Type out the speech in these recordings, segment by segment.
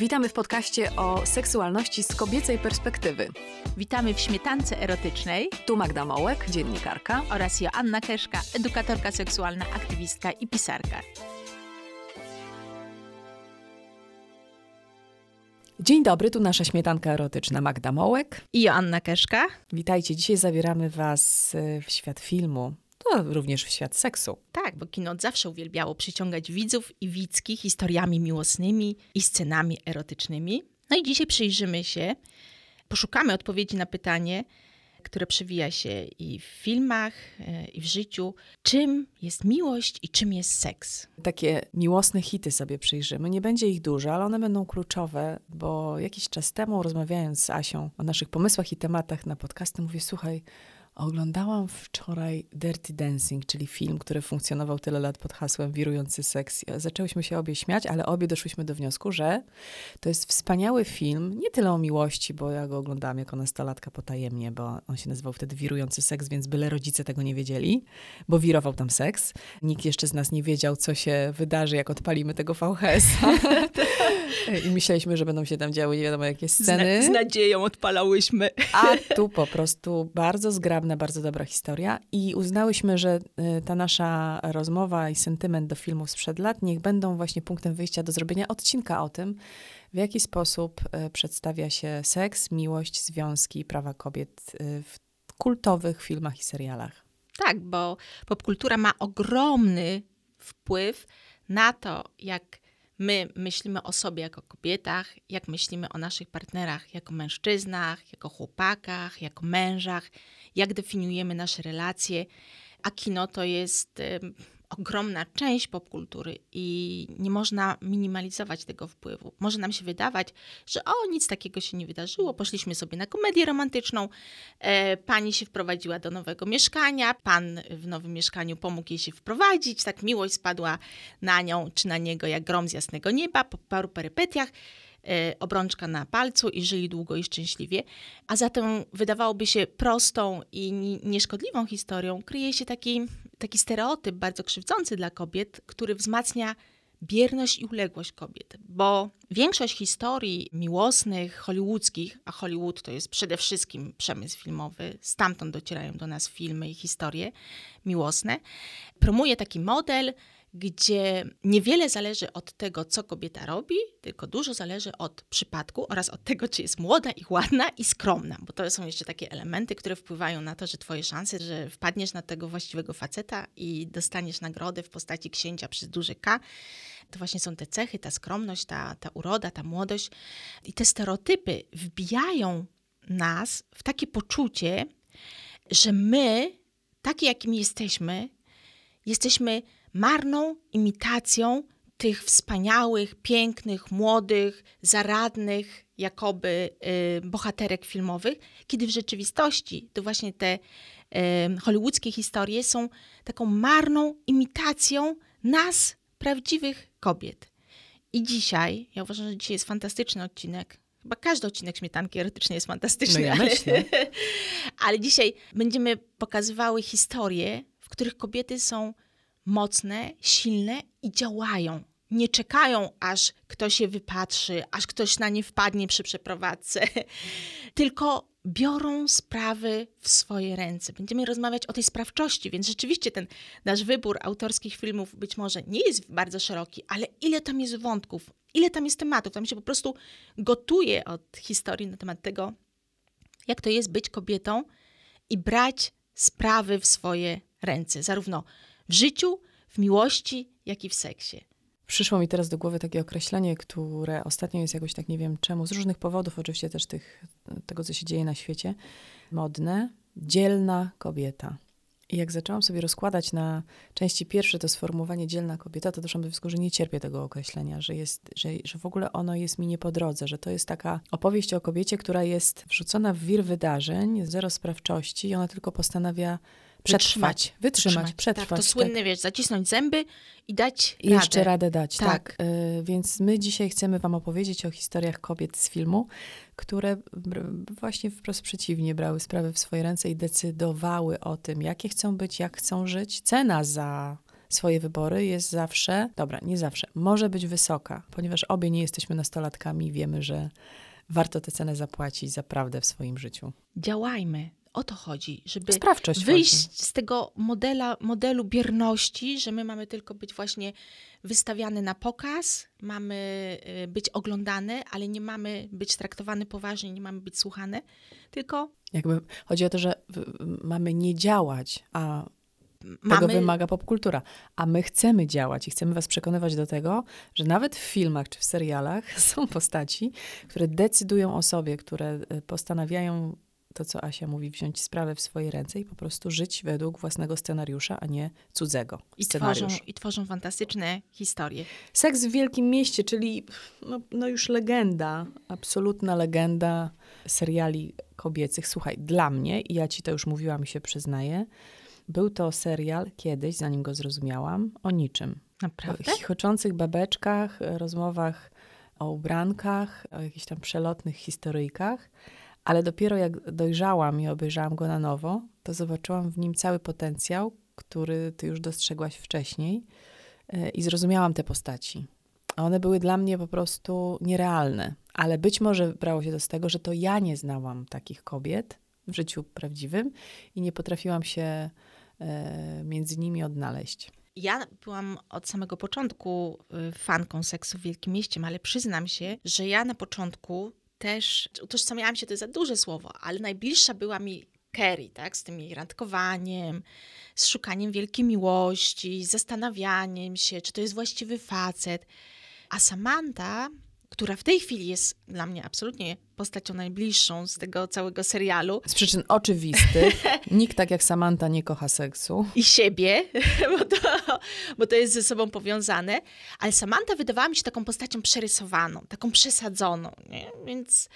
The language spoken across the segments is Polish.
Witamy w podcaście o seksualności z kobiecej perspektywy. Witamy w śmietance erotycznej. Tu Magda Mołek, dziennikarka. Oraz Joanna Keszka, edukatorka seksualna, aktywistka i pisarka. Dzień dobry, tu nasza śmietanka erotyczna Magda Mołek i Joanna Keszka. Witajcie, dzisiaj zabieramy Was y, w świat filmu, to również w świat seksu. Tak, bo kino zawsze uwielbiało przyciągać widzów i widzki historiami miłosnymi i scenami erotycznymi. No i dzisiaj przyjrzymy się, poszukamy odpowiedzi na pytanie, które przewija się i w filmach, e, i w życiu. Czym jest miłość i czym jest seks? Takie miłosne hity sobie przyjrzymy. Nie będzie ich dużo, ale one będą kluczowe, bo jakiś czas temu, rozmawiając z Asią o naszych pomysłach i tematach na podcasty, mówię: Słuchaj, Oglądałam wczoraj Dirty Dancing, czyli film, który funkcjonował tyle lat pod hasłem Wirujący seks. Zaczęłyśmy się obie śmiać, ale obie doszłyśmy do wniosku, że to jest wspaniały film, nie tyle o miłości, bo ja go oglądałam jako nastolatka potajemnie, bo on się nazywał wtedy Wirujący seks, więc byle rodzice tego nie wiedzieli, bo wirował tam seks. Nikt jeszcze z nas nie wiedział, co się wydarzy, jak odpalimy tego VHS-a. I myśleliśmy, że będą się tam działy nie wiadomo jakie sceny. Z, na, z nadzieją odpalałyśmy. A tu po prostu bardzo bardzo dobra historia i uznałyśmy, że y, ta nasza rozmowa i sentyment do filmów sprzed lat niech będą właśnie punktem wyjścia do zrobienia odcinka o tym, w jaki sposób y, przedstawia się seks, miłość, związki i prawa kobiet y, w kultowych filmach i serialach. Tak, bo popkultura ma ogromny wpływ na to, jak my myślimy o sobie jako kobietach, jak myślimy o naszych partnerach jako mężczyznach, jako chłopakach, jako mężach, jak definiujemy nasze relacje. A kino to jest ogromna część popkultury i nie można minimalizować tego wpływu. Może nam się wydawać, że o, nic takiego się nie wydarzyło, poszliśmy sobie na komedię romantyczną, e, pani się wprowadziła do nowego mieszkania, pan w nowym mieszkaniu pomógł jej się wprowadzić, tak miłość spadła na nią czy na niego jak grom z jasnego nieba po paru perypetiach obrączka na palcu i żyli długo i szczęśliwie. A za tą wydawałoby się prostą i nieszkodliwą historią kryje się taki taki stereotyp bardzo krzywdzący dla kobiet, który wzmacnia bierność i uległość kobiet, bo większość historii miłosnych, hollywoodzkich, a Hollywood to jest przede wszystkim przemysł filmowy, stamtąd docierają do nas filmy i historie miłosne, promuje taki model gdzie niewiele zależy od tego, co kobieta robi, tylko dużo zależy od przypadku oraz od tego, czy jest młoda i ładna i skromna, bo to są jeszcze takie elementy, które wpływają na to, że twoje szanse, że wpadniesz na tego właściwego faceta i dostaniesz nagrodę w postaci księcia przez duży K, to właśnie są te cechy, ta skromność, ta, ta uroda, ta młodość. I te stereotypy wbijają nas w takie poczucie, że my, takie jakimi jesteśmy, jesteśmy marną imitacją tych wspaniałych, pięknych, młodych, zaradnych, jakoby y, bohaterek filmowych, kiedy w rzeczywistości to właśnie te y, hollywoodzkie historie są taką marną imitacją nas, prawdziwych kobiet. I dzisiaj, ja uważam, że dzisiaj jest fantastyczny odcinek. Chyba każdy odcinek śmietanki erotycznej jest fantastyczny. No ja. Ale, ale dzisiaj będziemy pokazywały historie, w których kobiety są mocne, silne i działają. Nie czekają, aż ktoś je wypatrzy, aż ktoś na nie wpadnie przy przeprowadzce, tylko biorą sprawy w swoje ręce. Będziemy rozmawiać o tej sprawczości, więc rzeczywiście ten nasz wybór autorskich filmów być może nie jest bardzo szeroki, ale ile tam jest wątków, ile tam jest tematów, tam się po prostu gotuje od historii na temat tego, jak to jest być kobietą i brać sprawy w swoje ręce, zarówno w życiu, w miłości, jak i w seksie. Przyszło mi teraz do głowy takie określenie, które ostatnio jest jakoś tak nie wiem czemu, z różnych powodów, oczywiście też tych, tego, co się dzieje na świecie, modne, dzielna kobieta. I jak zaczęłam sobie rozkładać na części pierwsze to sformułowanie dzielna kobieta, to doszłam do wniosku, że nie cierpię tego określenia, że, jest, że, że w ogóle ono jest mi nie po drodze, że to jest taka opowieść o kobiecie, która jest wrzucona w wir wydarzeń, zero sprawczości i ona tylko postanawia Przetrwać, wytrzymać, wytrzymać przetrwać. Tak, to słynne, tak. wiesz, zacisnąć zęby i dać I radę. jeszcze radę dać, tak. tak. Y, więc my dzisiaj chcemy wam opowiedzieć o historiach kobiet z filmu, które właśnie wprost przeciwnie brały sprawy w swoje ręce i decydowały o tym, jakie chcą być, jak chcą żyć. Cena za swoje wybory, jest zawsze, dobra, nie zawsze, może być wysoka, ponieważ obie nie jesteśmy nastolatkami i wiemy, że warto tę cenę zapłacić za prawdę w swoim życiu. Działajmy. O to chodzi, żeby Sprawczość wyjść chodzi. z tego modela, modelu bierności, że my mamy tylko być właśnie wystawiane na pokaz, mamy y, być oglądane, ale nie mamy być traktowane poważnie, nie mamy być słuchane, tylko Jakby chodzi o to, że mamy nie działać, a tego mamy wymaga popkultura. A my chcemy działać i chcemy was przekonywać do tego, że nawet w filmach czy w serialach są postaci, które decydują o sobie, które e, postanawiają to, co Asia mówi, wziąć sprawę w swoje ręce i po prostu żyć według własnego scenariusza, a nie cudzego i tworzą, i tworzą fantastyczne historie. Seks w Wielkim Mieście, czyli no, no już legenda, absolutna legenda seriali kobiecych. Słuchaj, dla mnie, i ja ci to już mówiłam i się przyznaję, był to serial kiedyś, zanim go zrozumiałam, o niczym. Naprawdę? O chichoczących babeczkach, rozmowach o ubrankach, o jakichś tam przelotnych historyjkach. Ale dopiero jak dojrzałam i obejrzałam go na nowo, to zobaczyłam w nim cały potencjał, który ty już dostrzegłaś wcześniej e, i zrozumiałam te postaci. A one były dla mnie po prostu nierealne. Ale być może brało się to z tego, że to ja nie znałam takich kobiet w życiu prawdziwym i nie potrafiłam się e, między nimi odnaleźć. Ja byłam od samego początku y, fanką seksu w Wielkim Mieście, ale przyznam się, że ja na początku też utożsamiałam się, to jest za duże słowo, ale najbliższa była mi Kerry, tak, z tym jej randkowaniem, z szukaniem wielkiej miłości, zastanawianiem się, czy to jest właściwy facet. A Samantha, która w tej chwili jest dla mnie absolutnie postacią najbliższą z tego całego serialu, Z przyczyn oczywistych, nikt tak jak Samantha nie kocha seksu. i siebie, bo to, bo to jest ze sobą powiązane, ale Samantha wydawała mi się taką postacią przerysowaną, taką przesadzoną, nie? Więc...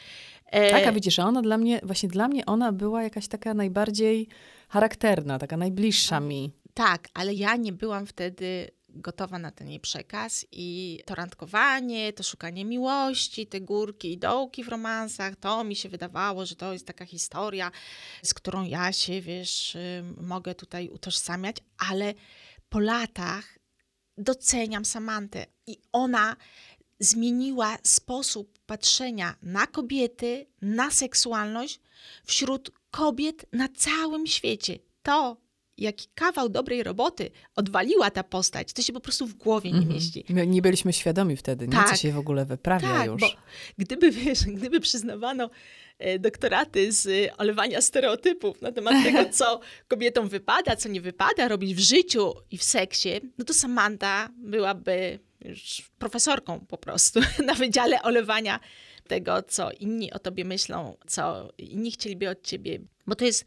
e, Tak, a widzisz, ona dla mnie, właśnie dla mnie ona była jakaś taka najbardziej charakterna, taka najbliższa mi. Tak, ale ja nie byłam wtedy gotowa na ten jej przekaz i to randkowanie, to szukanie miłości, te górki i dołki w romansach, to mi się wydawało, że to jest taka historia, z którą ja się, wiesz, mogę tutaj utożsamiać, ale po latach doceniam Samantę i ona zmieniła sposób patrzenia na kobiety, na seksualność wśród kobiet na całym świecie. To, jaki kawał dobrej roboty odwaliła ta postać, to się po prostu w głowie nie mieści. My nie byliśmy świadomi wtedy, nie? co Tak. się w ogóle wyprawia Tak, już. bo gdyby, wiesz, gdyby przyznawano e, doktoraty z e, olewania stereotypów na temat tego, co kobietom wypada, co nie wypada robić w życiu i w seksie, no to Samantha byłaby już profesorką po prostu na wydziale olewania tego, co inni o tobie myślą, co inni chcieliby od ciebie. Bo to jest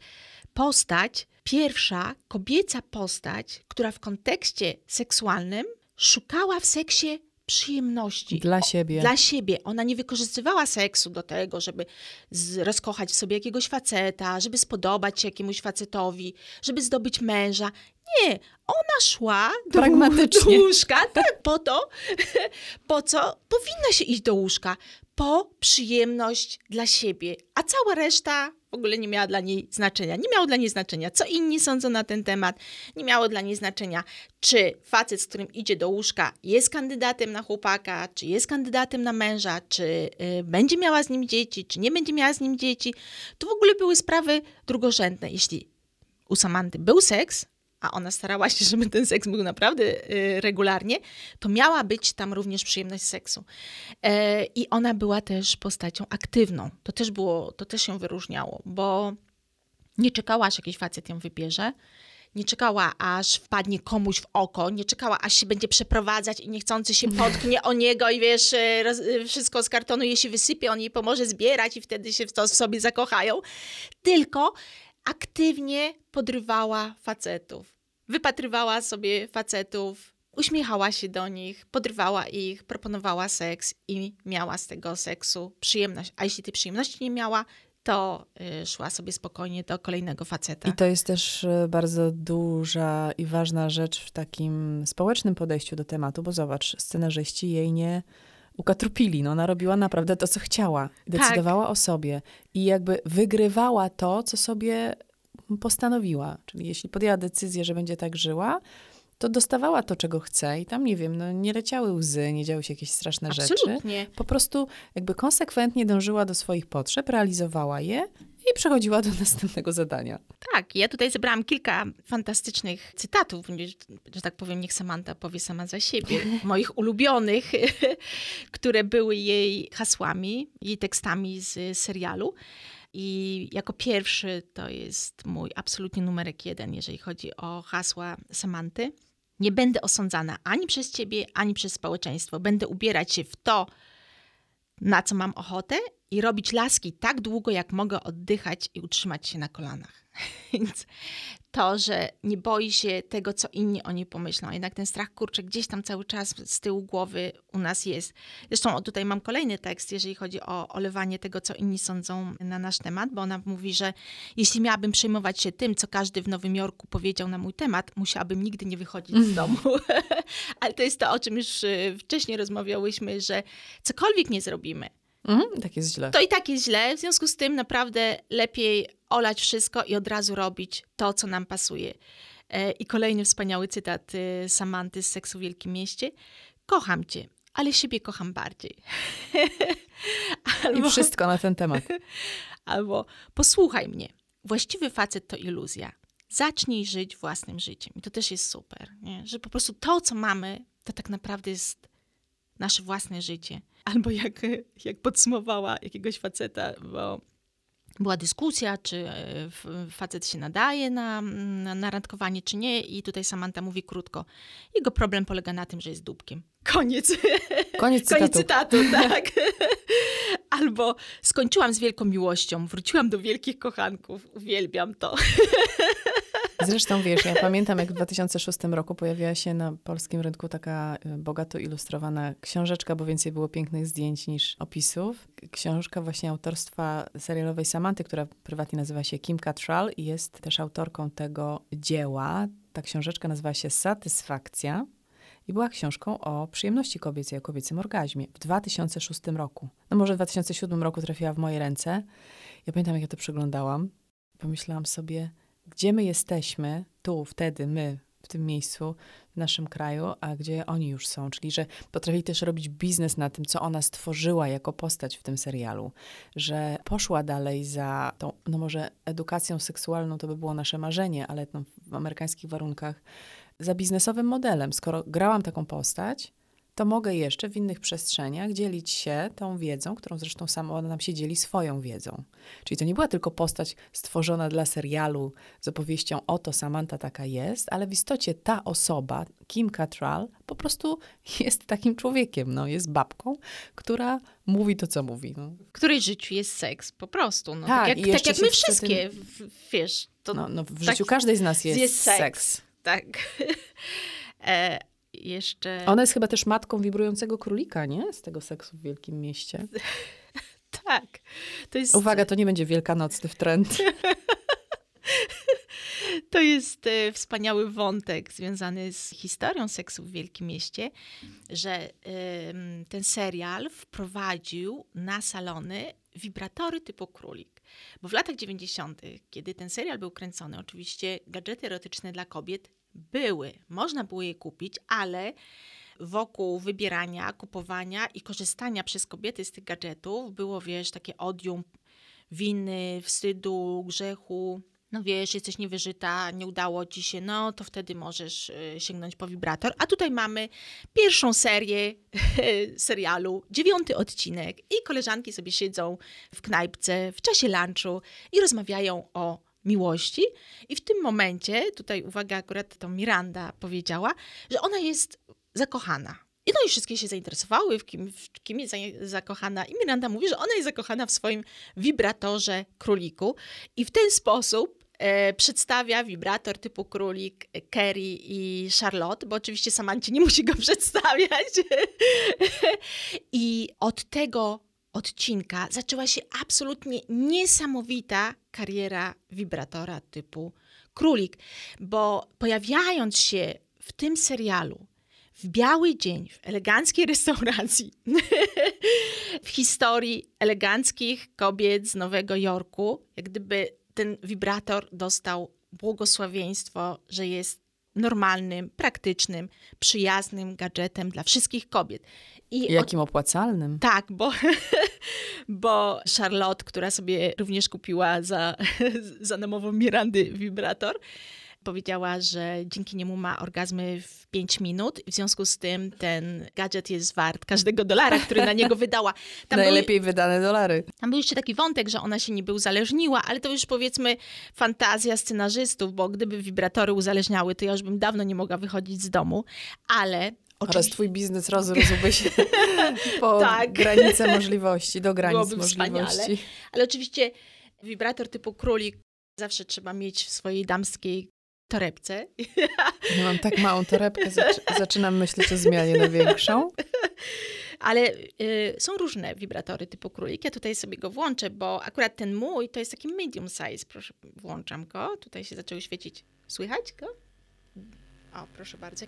postać, pierwsza kobieca postać, która w kontekście seksualnym szukała w seksie przyjemności. Dla siebie. Dla siebie. Ona nie wykorzystywała seksu do tego, żeby z, rozkochać w sobie jakiegoś faceta, żeby spodobać się jakiemuś facetowi, żeby zdobyć męża. Nie, ona szła do, do łóżka, tak, po to, po co powinna się iść do łóżka. Po przyjemność dla siebie, a cała reszta w ogóle nie miała dla niej znaczenia. Nie miało dla niej znaczenia, co inni sądzą na ten temat. Nie miało dla niej znaczenia, czy facet, z którym idzie do łóżka, jest kandydatem na chłopaka, czy jest kandydatem na męża, czy y, będzie miała z nim dzieci, czy nie będzie miała z nim dzieci. To w ogóle były sprawy drugorzędne. Jeśli u Samanty był seks, a ona starała się, żeby ten seks był naprawdę y, regularnie, to miała być tam również przyjemność seksu. E, I ona była też postacią aktywną. To też było, to też ją wyróżniało, bo nie czekała, aż jakiś facet ją wybierze, nie czekała, aż wpadnie komuś w oko, nie czekała, aż się będzie przeprowadzać i niechcący się potknie o niego i wiesz, e, roz, e, wszystko z kartonu jej się wysypie, on jej pomoże zbierać i wtedy się w to w sobie zakochają. Tylko aktywnie podrywała facetów. Wypatrywała sobie facetów, uśmiechała się do nich, podrywała ich, proponowała seks i miała z tego seksu przyjemność. A jeśli tej przyjemności nie miała, to y, szła sobie spokojnie do kolejnego faceta. I to jest też e, bardzo duża i ważna rzecz w takim społecznym podejściu do tematu, bo zobacz, scenarzyści jej nie ukatrupili. No, ona robiła naprawdę to, co chciała. Decydowała o sobie i jakby wygrywała to, co sobie postanowiła. Czyli jeśli podjęła decyzję, że będzie tak żyła, to dostawała to, czego chce i tam, nie wiem, no, nie leciały łzy, nie działy się jakieś straszne Absolutnie. rzeczy. Po prostu jakby konsekwentnie dążyła do swoich potrzeb, realizowała je i przechodziła do następnego zadania. Tak, ja tutaj zebrałam kilka fantastycznych cytatów, że tak powiem, niech Samantha powie sama za siebie, moich ulubionych, które były jej hasłami, jej tekstami z serialu. I jako pierwszy to jest mój absolutnie numerek jeden, jeżeli chodzi o hasła Samanty. Nie będę osądzana ani przez ciebie, ani przez społeczeństwo. Będę ubierać się w to, na co mam ochotę i robić laski tak długo, jak mogę oddychać i utrzymać się na kolanach. Więc to, że nie boi się tego, co inni o niej pomyślą. Jednak ten strach, kurczę, gdzieś tam cały czas z tyłu głowy u nas jest. Zresztą tutaj mam kolejny tekst, jeżeli chodzi o olewanie tego, co inni sądzą na nasz temat, bo ona mówi, że jeśli miałabym przejmować się tym, co każdy w Nowym Jorku powiedział na mój temat, musiałabym nigdy nie wychodzić z domu. Ale to jest to, o czym już y, wcześniej rozmawiałyśmy, że cokolwiek nie zrobimy, Mhm, tak jest źle. to i tak jest źle. W związku z tym naprawdę lepiej olać wszystko i od razu robić to, co nam pasuje. E, I kolejny wspaniały cytat y, Samanty z Seksu w Wielkim Mieście. Kocham cię, ale siebie kocham bardziej. I wszystko na ten temat. Albo posłuchaj mnie. Właściwy facet to iluzja. Zacznij żyć własnym życiem. I to też jest super, nie? że po prostu to, co mamy, to tak naprawdę jest nasze własne życie. Albo jak, jak podsumowała jakiegoś faceta, bo była dyskusja, czy e, facet się nadaje na, na, na randkowanie, czy nie. I tutaj Samantha mówi krótko. Jego problem polega na tym, że jest dupkiem. Koniec. Koniec cytatu. Koniec cytatu, tak. Albo skończyłam z wielką miłością, wróciłam do wielkich kochanków. Uwielbiam to. Zresztą wiesz, ja pamiętam, jak w 2006 roku pojawiła się na polskim rynku taka y, bogato ilustrowana książeczka, bo więcej było pięknych zdjęć niż opisów. Książka właśnie autorstwa serialowej Samanty, która prywatnie nazywa się Kim Cattrall i jest też autorką tego dzieła. Ta książeczka nazywa się Satysfakcja i była książką o przyjemności kobiecej, o kobiecym orgazmie w 2006 roku. No może w 2007 roku trafiła w moje ręce. Ja pamiętam, jak ja to przeglądałam. Pomyślałam sobie, gdzie my jesteśmy, tu, wtedy, my, w tym miejscu, w naszym kraju, a gdzie oni już są. Czyli, że potrafili też robić biznes na tym, co ona stworzyła jako postać w tym serialu. Że poszła dalej za tą, no może edukacją seksualną to by było nasze marzenie, ale no, w amerykańskich warunkach za biznesowym modelem. Skoro grałam taką postać, to mogę jeszcze w innych przestrzeniach dzielić się tą wiedzą, którą zresztą sama ona nam się dzieli swoją wiedzą. Czyli to nie była tylko postać stworzona dla serialu z opowieścią oto Samantha taka jest, ale w istocie ta osoba, Kim Cattrall, po prostu jest takim człowiekiem, no, jest babką, która mówi to, co mówi. No, W której życiu jest seks, po prostu. No, Tak, tak, jak, tak jak my wszystkie, w, wiesz. To, no, no w tak życiu każdej z nas jest, jest seks. seks. Tak. e, jeszcze... Ona jest chyba też matką wibrującego królika, nie? Z tego seksu w Wielkim Mieście. Tak. To jest, Uwaga, to nie będzie wielkanocny w trend. To jest e, wspaniały wątek związany z historią seksu w Wielkim Mieście, że ten serial wprowadził na salony wibratory typu królik. Bo w latach 90., kiedy ten serial był kręcony, oczywiście gadżety erotyczne dla kobiet były. Można było je kupić, ale wokół wybierania, kupowania i korzystania przez kobiety z tych gadżetów było, wiesz, takie odium winy, wstydu, grzechu. No wiesz, jesteś niewyżyta, nie udało ci się, no to wtedy możesz y, sięgnąć po wibrator. A tutaj mamy pierwszą serię serialu, dziewiąty odcinek i koleżanki sobie siedzą w knajpce w czasie lunchu i rozmawiają o miłości. I w tym momencie, tutaj uwaga, akurat to Miranda powiedziała, że ona jest zakochana. I no i wszystkie się zainteresowały, w kim, w kim jest za- zakochana. I Miranda mówi, że ona jest zakochana w swoim wibratorze króliku. I w ten sposób e, przedstawia wibrator typu królik Kerry i Charlotte, bo oczywiście Samancie nie musi go przedstawiać. I od tego odcinka zaczęła się absolutnie niesamowita kariera wibratora typu królik, bo pojawiając się w tym serialu w biały dzień, w eleganckiej restauracji, w historii eleganckich kobiet z Nowego Jorku, jak gdyby ten wibrator dostał błogosławieństwo, że jest normalnym, praktycznym, przyjaznym gadżetem dla wszystkich kobiet. I Jakim od... opłacalnym. Tak, bo, bo Charlotte, która sobie również kupiła za, za namową Mirandy wibrator, powiedziała, że dzięki niemu ma orgazmy w 5 minut. W związku z tym ten gadżet jest wart każdego dolara, który na niego wydała. Tam Najlepiej wydane dolary. Tam był jeszcze taki wątek, że ona się niby uzależniła, ale to już powiedzmy fantazja scenarzystów, bo gdyby wibratory uzależniały, to ja już bym dawno nie mogła wychodzić z domu. Ale Oczywiście. Oraz twój biznes rozrósłby się po tak. granice możliwości, do granic Byłoby możliwości. Wspaniale. Ale oczywiście wibrator typu królik zawsze trzeba mieć w swojej damskiej torebce. Ja mam tak małą torebkę, zaczynam myśleć o zmianie na większą. Ale y, są różne wibratory typu królik. Ja tutaj sobie go włączę, bo akurat ten mój to jest taki medium size. Proszę, włączam go. Tutaj się zaczęły świecić. Słychać go? O, proszę bardzo.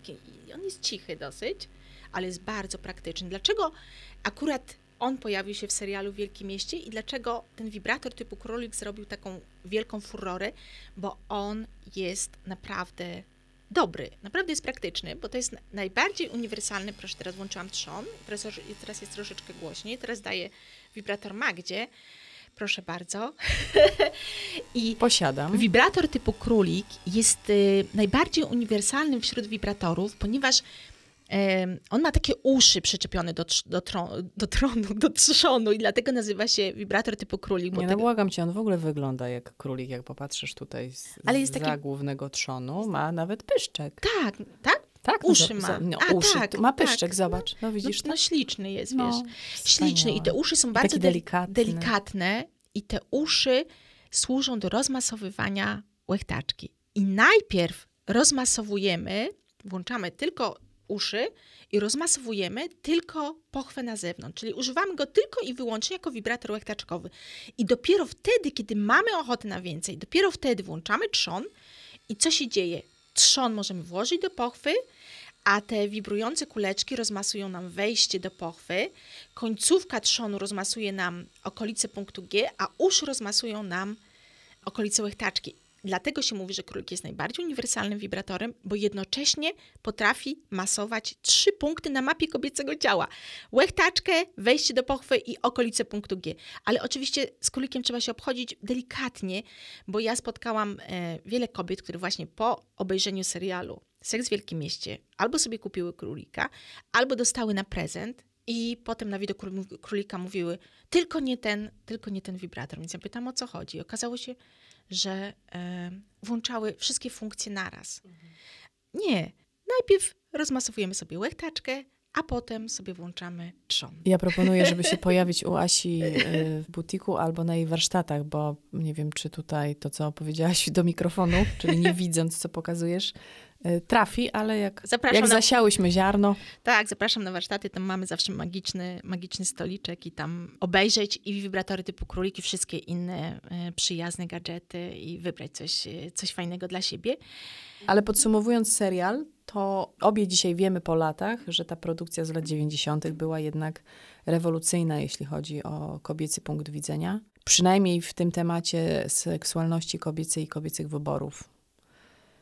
On jest cichy dosyć, ale jest bardzo praktyczny. Dlaczego akurat on pojawił się w serialu Wielkim Mieście i dlaczego ten wibrator typu królik zrobił taką wielką furorę, bo on jest naprawdę dobry, naprawdę jest praktyczny, bo to jest najbardziej uniwersalny, proszę, teraz włączyłam trzon, teraz, teraz jest troszeczkę głośniej, teraz daję wibrator Magdzie, proszę bardzo. I Posiadam. Wibrator typu królik jest y, najbardziej uniwersalnym wśród wibratorów, ponieważ on ma takie uszy przyczepione do, do, do tronu, do trzonu i dlatego nazywa się wibrator typu królik. Nie, no tego... błagam cię, on w ogóle wygląda jak królik, jak popatrzysz tutaj z, Ale jest za taki... głównego trzonu, ma nawet pyszczek. Tak, tak? Tak, no uszy ma. No, A, uszy, tak, ma pyszczek, tak. zobacz. No widzisz no, no śliczny jest, no, wiesz. Śliczny i te uszy są bardzo delikatne. delikatne i te uszy służą do rozmasowywania łechtaczki. I najpierw rozmasowujemy, włączamy tylko uszy i rozmasowujemy tylko pochwę na zewnątrz, czyli używamy go tylko i wyłącznie jako wibrator łechtaczkowy. I dopiero wtedy, kiedy mamy ochotę na więcej, dopiero wtedy włączamy trzon i co się dzieje? Trzon możemy włożyć do pochwy, a te wibrujące kuleczki rozmasują nam wejście do pochwy, końcówka trzonu rozmasuje nam okolice punktu G, a uszy rozmasują nam okolice łechtaczki. Dlatego się mówi, że królik jest najbardziej uniwersalnym wibratorem, bo jednocześnie potrafi masować trzy punkty na mapie kobiecego ciała. Łechtaczkę, wejście do pochwy i okolice punktu G. Ale oczywiście z królikiem trzeba się obchodzić delikatnie, bo ja spotkałam e, wiele kobiet, które właśnie po obejrzeniu serialu Seks w Wielkim Mieście albo sobie kupiły królika, albo dostały na prezent i potem na widok królika mówiły, tylko nie ten, tylko nie ten wibrator. Więc ja pytam, o co chodzi. Okazało się, że e, włączały wszystkie funkcje naraz. Mhm. Nie. Najpierw rozmasowujemy sobie łechtaczkę, a potem sobie włączamy trzon. Ja proponuję, żeby się pojawić u Asi e, w butiku albo na jej warsztatach, bo nie wiem, czy tutaj to, co opowiedziałaś do mikrofonu, czyli nie widząc, co pokazujesz, trafi, ale jak, jak na... zasiałyśmy ziarno. Tak, zapraszam na warsztaty, tam mamy zawsze magiczny, magiczny stoliczek i tam obejrzeć i wibratory typu królik i wszystkie inne y, przyjazne gadżety i wybrać coś, y, coś fajnego dla siebie. Ale podsumowując serial, to obie dzisiaj wiemy po latach, że ta produkcja z lat 90. była jednak rewolucyjna, jeśli chodzi o kobiecy punkt widzenia. Przynajmniej w tym temacie seksualności kobiecej i kobiecych wyborów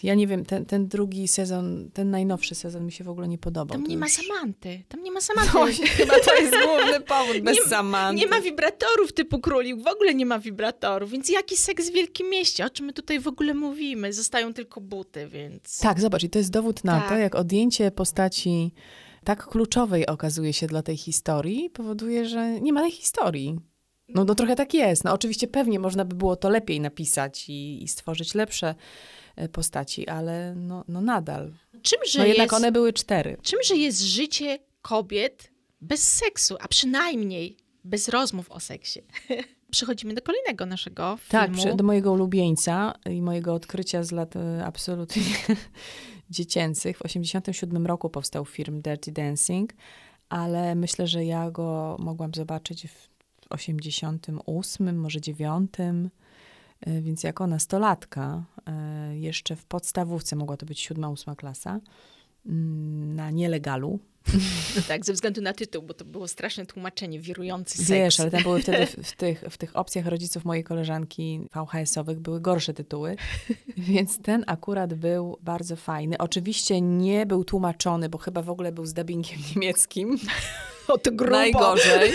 ja nie wiem, ten, ten drugi sezon, ten najnowszy sezon mi się w ogóle nie podobał. Tam nie już... ma Samanty. Tam nie ma Samanty. No, chyba to jest główny powód, bez nie, Samanty. Nie ma wibratorów typu królik, w ogóle nie ma wibratorów, więc jaki seks w Wielkim Mieście? O czym my tutaj w ogóle mówimy? Zostają tylko buty, więc... Tak, zobacz, i to jest dowód na tak. to, jak odjęcie postaci tak kluczowej okazuje się dla tej historii, powoduje, że nie ma tej historii. No, no trochę tak jest. No oczywiście pewnie można by było to lepiej napisać i, i stworzyć lepsze postaci, ale no, no nadal. Czymże no jednak jest, one były cztery. Czymże jest życie kobiet bez seksu, a przynajmniej bez rozmów o seksie? Przechodzimy do kolejnego naszego tak, filmu. Tak, do mojego ulubieńca i mojego odkrycia z lat e, absolutnie dziecięcych. W 1987 roku powstał film Dirty Dancing, ale myślę, że ja go mogłam zobaczyć w 88, może 9. E, więc jako nastolatka, e, jeszcze w podstawówce, mogła to być siódma, ósma klasa, mm, na nielegalu, tak, ze względu na tytuł, bo to było straszne tłumaczenie, wirujący seks. Wiesz, ale tam były wtedy w, w, tych, w tych opcjach rodziców mojej koleżanki VHS-owych były gorsze tytuły, więc ten akurat był bardzo fajny. Oczywiście nie był tłumaczony, bo chyba w ogóle był z dubbingiem niemieckim. O, to grubo. Najgorzej.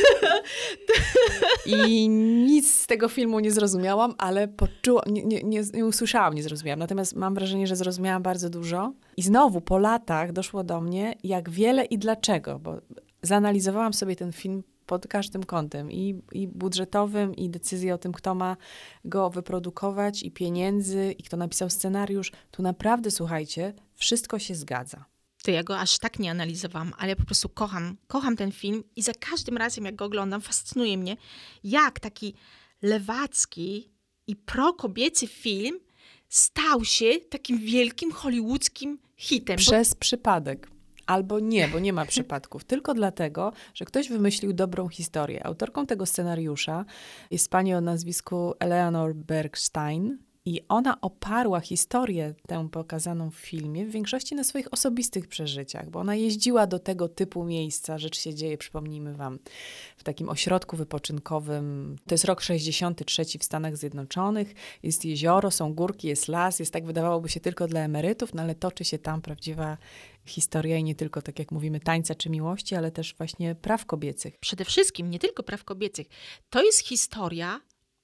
I nic z tego filmu nie zrozumiałam, ale poczułam, nie, nie, nie, nie usłyszałam, nie zrozumiałam. Natomiast mam wrażenie, że zrozumiałam bardzo dużo. I znowu po latach doszło do mnie, jak wiele i dlaczego, bo zanalizowałam sobie ten film pod każdym kątem i, i budżetowym, i decyzję o tym, kto ma go wyprodukować, i pieniędzy, i kto napisał scenariusz. Tu naprawdę, słuchajcie, wszystko się zgadza. To ja go aż tak nie analizowałam, ale po prostu kocham, kocham ten film i za każdym razem, jak go oglądam, fascynuje mnie, jak taki lewacki i prokobiecy film stał się takim wielkim hollywoodzkim hitem. Przez bo... przypadek. Albo nie, bo nie ma przypadków. Tylko dlatego, że ktoś wymyślił dobrą historię. Autorką tego scenariusza jest pani o nazwisku Eleanor Bergstein. I ona oparła historię, tę pokazaną w filmie, w większości na swoich osobistych przeżyciach, bo ona jeździła do tego typu miejsca. Rzecz się dzieje, przypomnijmy Wam, w takim ośrodku wypoczynkowym. To jest rok 63 w Stanach Zjednoczonych. Jest jezioro, są górki, jest las. Jest tak, wydawałoby się, tylko dla emerytów, no ale toczy się tam prawdziwa historia i nie tylko, tak jak mówimy, tańca czy miłości, ale też właśnie praw kobiecych. Przede wszystkim nie tylko praw kobiecych. To jest historia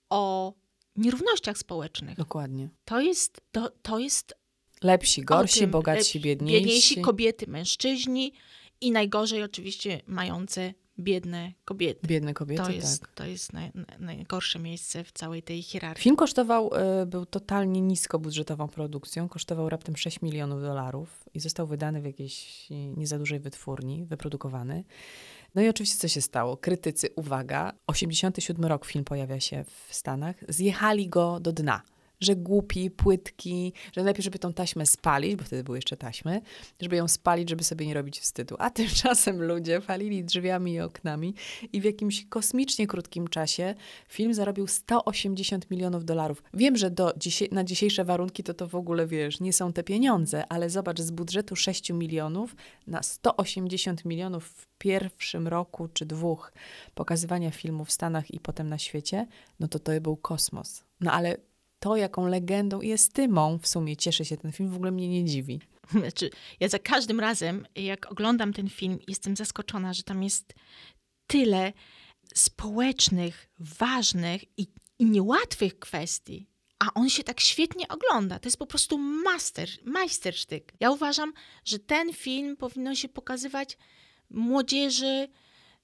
o nierównościach społecznych. Dokładnie. To jest, to, to jest lepsi, gorsi, tym, bogatsi, biedniejsi. Biedniejsi, kobiety, mężczyźni i najgorzej oczywiście mające biedne kobiety. Biedne kobiety, to jest, tak. To jest naj, najgorsze miejsce w całej tej hierarchii. Film kosztował, y, był totalnie niskobudżetową produkcją, kosztował raptem 6 milionów dolarów i został wydany w jakiejś nie za dużej wytwórni, wyprodukowany. No i oczywiście co się stało? Krytycy, uwaga, 87 rok film pojawia się w Stanach, zjechali go do dna że głupi, płytki, że najlepiej, żeby tą taśmę spalić, bo wtedy były jeszcze taśmy, żeby ją spalić, żeby sobie nie robić wstydu. A tymczasem ludzie palili drzwiami i oknami i w jakimś kosmicznie krótkim czasie film zarobił 180 milionów dolarów. Wiem, że do na dzisiejsze warunki to to w ogóle, wiesz, nie są te pieniądze, ale zobacz, z budżetu 6 milionów na 180 milionów w pierwszym roku czy dwóch pokazywania filmu w Stanach i potem na świecie, no to to był kosmos. No ale to, jaką legendą i estymą w sumie cieszy się ten film, w ogóle mnie nie dziwi. Znaczy, ja za każdym razem, jak oglądam ten film, jestem zaskoczona, że tam jest tyle społecznych, ważnych i, i niełatwych kwestii. A on się tak świetnie ogląda. To jest po prostu master, majstersztyk. Ja uważam, że ten film powinno się pokazywać młodzieży,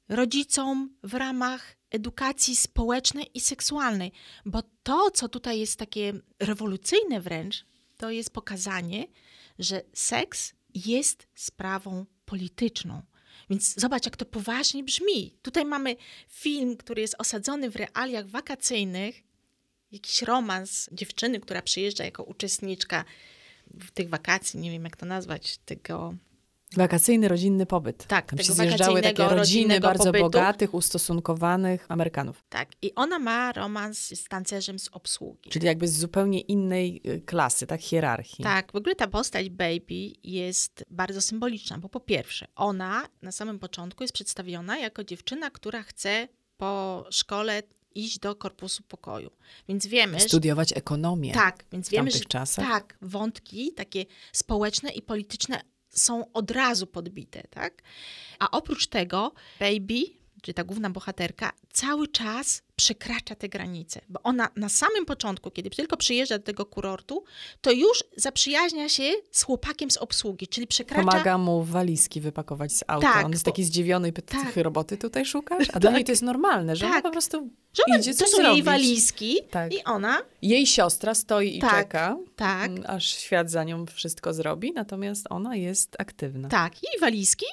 rodzicom w ramach edukacji społecznej i seksualnej, bo to, co tutaj jest takie rewolucyjne wręcz, to jest pokazanie, że seks jest sprawą polityczną. Więc zobacz, jak to poważnie brzmi. Tutaj mamy film, który jest osadzony w realiach wakacyjnych, jakiś romans dziewczyny, która przyjeżdża jako uczestniczka w tych wakacji, nie wiem jak to nazwać, tego Wakacyjny, rodzinny pobyt. Tak, Tam się zjeżdżały takie rodziny bardzo pobytu. bogatych, ustosunkowanych Amerykanów. Tak, i ona ma romans z tancerzem z obsługi. Czyli jakby z zupełnie innej y, klasy, tak, hierarchii. Tak, w ogóle ta postać Baby jest bardzo symboliczna, bo po pierwsze, ona na samym początku jest przedstawiona jako dziewczyna, która chce po szkole iść do korpusu pokoju. Więc wiemy. Studiować ekonomię. Tak, więc wiemy, że czasach. tak, wątki takie społeczne i polityczne są od razu podbite, tak? A oprócz tego Baby, czyli ta główna bohaterka, cały czas przekracza te granice, bo ona na samym początku, kiedy tylko przyjeżdża do tego kurortu, to już zaprzyjaźnia się z chłopakiem z obsługi, czyli przekracza... Pomaga mu walizki wypakować z auta. Tak, On jest taki zdziwiony i pyta, tak. roboty tutaj szukasz? A tak. dla niej to jest normalne, że tak. ona po prostu że ona, idzie To są zrobić. jej walizki tak. i ona... Jej siostra stoi i tak, czeka, tak. aż świat za nią wszystko zrobi, natomiast ona jest aktywna. Tak, jej walizki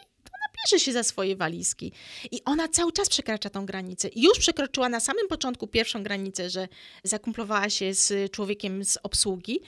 bierze się za swoje walizki. I ona cały czas przekracza tą granicę. Już przekroczyła na samym początku pierwszą granicę, że zakumplowała się z człowiekiem z obsługi,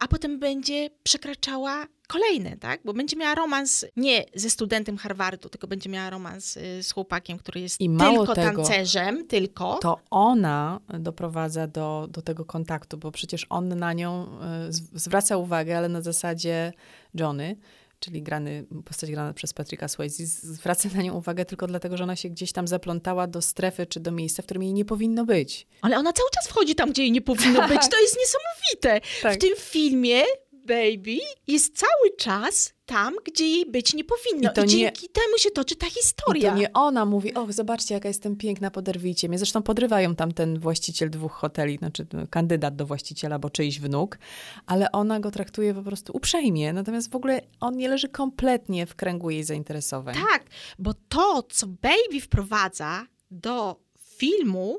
a potem będzie przekraczała kolejne, tak? Bo będzie miała romans nie ze studentem Harvardu, tylko będzie miała romans y, z chłopakiem, który jest I tylko tego, tancerzem, tylko. To ona doprowadza do, do tego kontaktu, bo przecież on na nią y, zwraca uwagę, ale na zasadzie Johnny, czyli grany, postać grana przez Patricka Swayze, zwraca na nią uwagę tylko dlatego, że ona się gdzieś tam zaplątała do strefy czy do miejsca, w którym jej nie powinno być. Ale ona cały czas wchodzi tam, gdzie jej nie powinno być. To jest niesamowite. Tak. W tym filmie Baby jest cały czas tam, gdzie jej być nie powinno. I to I, nie- dzięki temu się toczy ta I historia. to nie ona mówi, och, zobaczcie, jaka jestem piękna, poderwijcie mnie. Zresztą podrywają tam ten właściciel dwóch hoteli, znaczy no, kandydat do właściciela, bo czyjś wnuk, ale ona go traktuje po prostu uprzejmie, natomiast w ogóle on nie leży kompletnie w kręgu jej zainteresowań. Tak, bo to, co Baby wprowadza do filmu,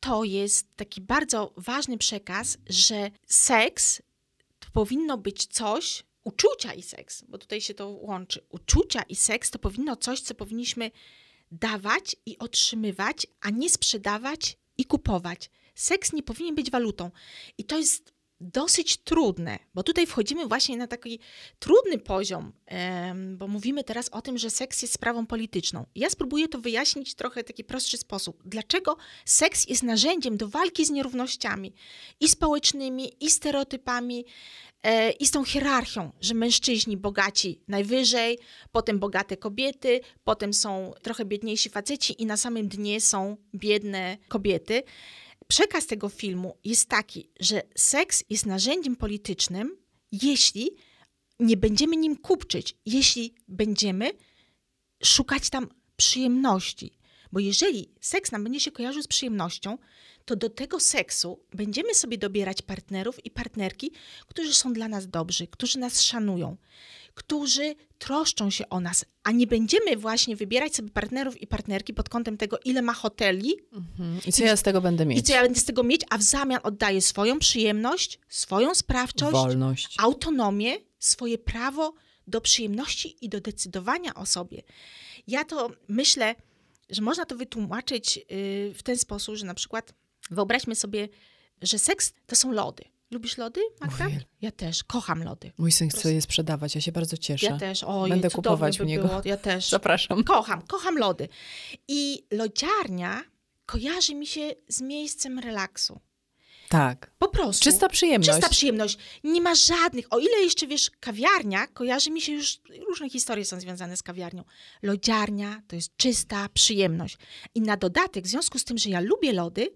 to jest taki bardzo ważny przekaz, że seks powinno być coś, uczucia i seks, bo tutaj się to łączy. Uczucia i seks to powinno coś, co powinniśmy dawać i otrzymywać, a nie sprzedawać i kupować. Seks nie powinien być walutą. I to jest dosyć trudne, bo tutaj wchodzimy właśnie na taki trudny poziom, bo mówimy teraz o tym, że seks jest sprawą polityczną. Ja spróbuję to wyjaśnić w trochę taki prostszy sposób. Dlaczego seks jest narzędziem do walki z nierównościami i społecznymi, i stereotypami, e, i z tą hierarchią, że mężczyźni bogaci najwyżej, potem bogate kobiety, potem są trochę biedniejsi faceci i na samym dnie są biedne kobiety. Przekaz tego filmu jest taki, że seks jest narzędziem politycznym, jeśli nie będziemy nim kupczyć, jeśli będziemy szukać tam przyjemności. Bo jeżeli seks nam będzie się kojarzył z przyjemnością, to do tego seksu będziemy sobie dobierać partnerów i partnerki, którzy są dla nas dobrzy, którzy nas szanują, którzy troszczą się o nas, a nie będziemy właśnie wybierać sobie partnerów i partnerki pod kątem tego, ile ma hoteli, Mhm. I co ja z tego będę mieć? i co ja będę z tego mieć, a w zamian oddaję swoją przyjemność, swoją sprawczość, Wolność. autonomię, swoje prawo do przyjemności i do decydowania o sobie. Ja to myślę, że można to wytłumaczyć yy, w ten sposób, że na przykład wyobraźmy sobie, że seks to są lody. Lubisz lody, Magda? Ja też, kocham lody. Mój syn chce je sprzedawać, ja się bardzo cieszę. Ja też, oj, Będę kupować by u niego. Było. Ja też. Zapraszam. Kocham, kocham lody. I lodziarnia kojarzy mi się z miejscem relaksu. Tak. Po prostu. Czysta przyjemność. Czysta przyjemność. Nie ma żadnych. O ile jeszcze wiesz, kawiarnia kojarzy mi się już, różne historie są związane z kawiarnią. Lodziarnia to jest czysta przyjemność. I na dodatek, w związku z tym, że ja lubię lody,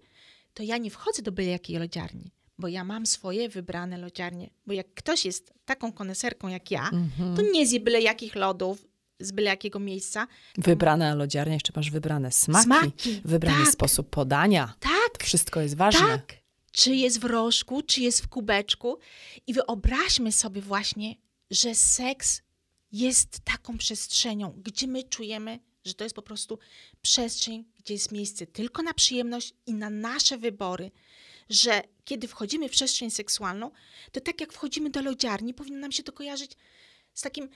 to ja nie wchodzę do byle jakiej lodziarni, bo ja mam swoje wybrane lodziarnie. Bo jak ktoś jest taką koneserką jak ja, Mhm. to nie zje byle jakich lodów z byle jakiego miejsca. Wybrane lodziarnia, jeszcze masz wybrane smaki, Smaki, wybrany tak. sposób podania. Tak, To wszystko jest ważne. Tak. Czy jest w rożku, czy jest w kubeczku. I wyobraźmy sobie właśnie, że seks jest taką przestrzenią, gdzie my czujemy, że to jest po prostu przestrzeń, gdzie jest miejsce tylko na przyjemność i na nasze wybory. Że kiedy wchodzimy w przestrzeń seksualną, to tak jak wchodzimy do lodziarni, powinno nam się to kojarzyć z takim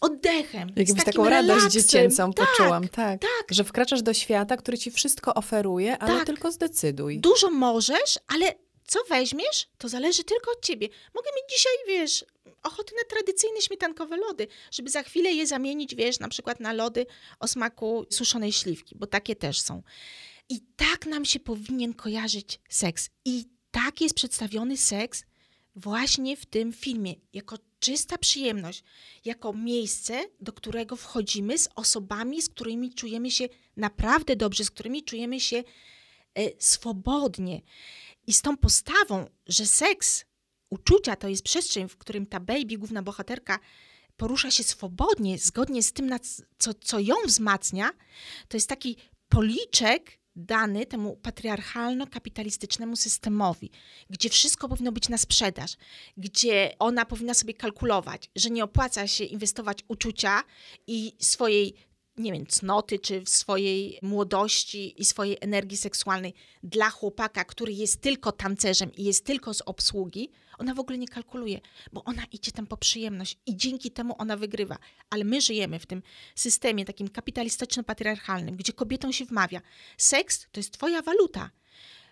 oddechem. takim taką radość relaksem. dziecięcą tak, poczułam, tak. tak. Że wkraczasz do świata, który ci wszystko oferuje, ale Tak. tylko zdecyduj. Dużo możesz, ale co weźmiesz, to zależy tylko od ciebie. Mogę mieć dzisiaj, wiesz, ochotę na tradycyjne śmietankowe lody, żeby za chwilę je zamienić, wiesz, na przykład na lody o smaku suszonej śliwki, bo takie też są. I tak nam się powinien kojarzyć seks. I tak jest przedstawiony seks właśnie w tym filmie, jako czysta przyjemność, jako miejsce, do którego wchodzimy z osobami, z którymi czujemy się naprawdę dobrze, z którymi czujemy się e, swobodnie. I z tą postawą, że seks, uczucia to jest przestrzeń, w którym ta baby, główna bohaterka, porusza się swobodnie, zgodnie z tym, co, co ją wzmacnia, to jest taki policzek dany temu patriarchalno-kapitalistycznemu systemowi, gdzie wszystko powinno być na sprzedaż, gdzie ona powinna sobie kalkulować, że nie opłaca się inwestować uczucia i swojej nie wiem, cnoty, czy w swojej młodości i swojej energii seksualnej dla chłopaka, który jest tylko tancerzem i jest tylko z obsługi, ona w ogóle nie kalkuluje, bo ona idzie tam po przyjemność i dzięki temu ona wygrywa. Ale my żyjemy w tym systemie takim kapitalistyczno-patriarchalnym, gdzie kobietom się wmawia, seks to jest twoja waluta.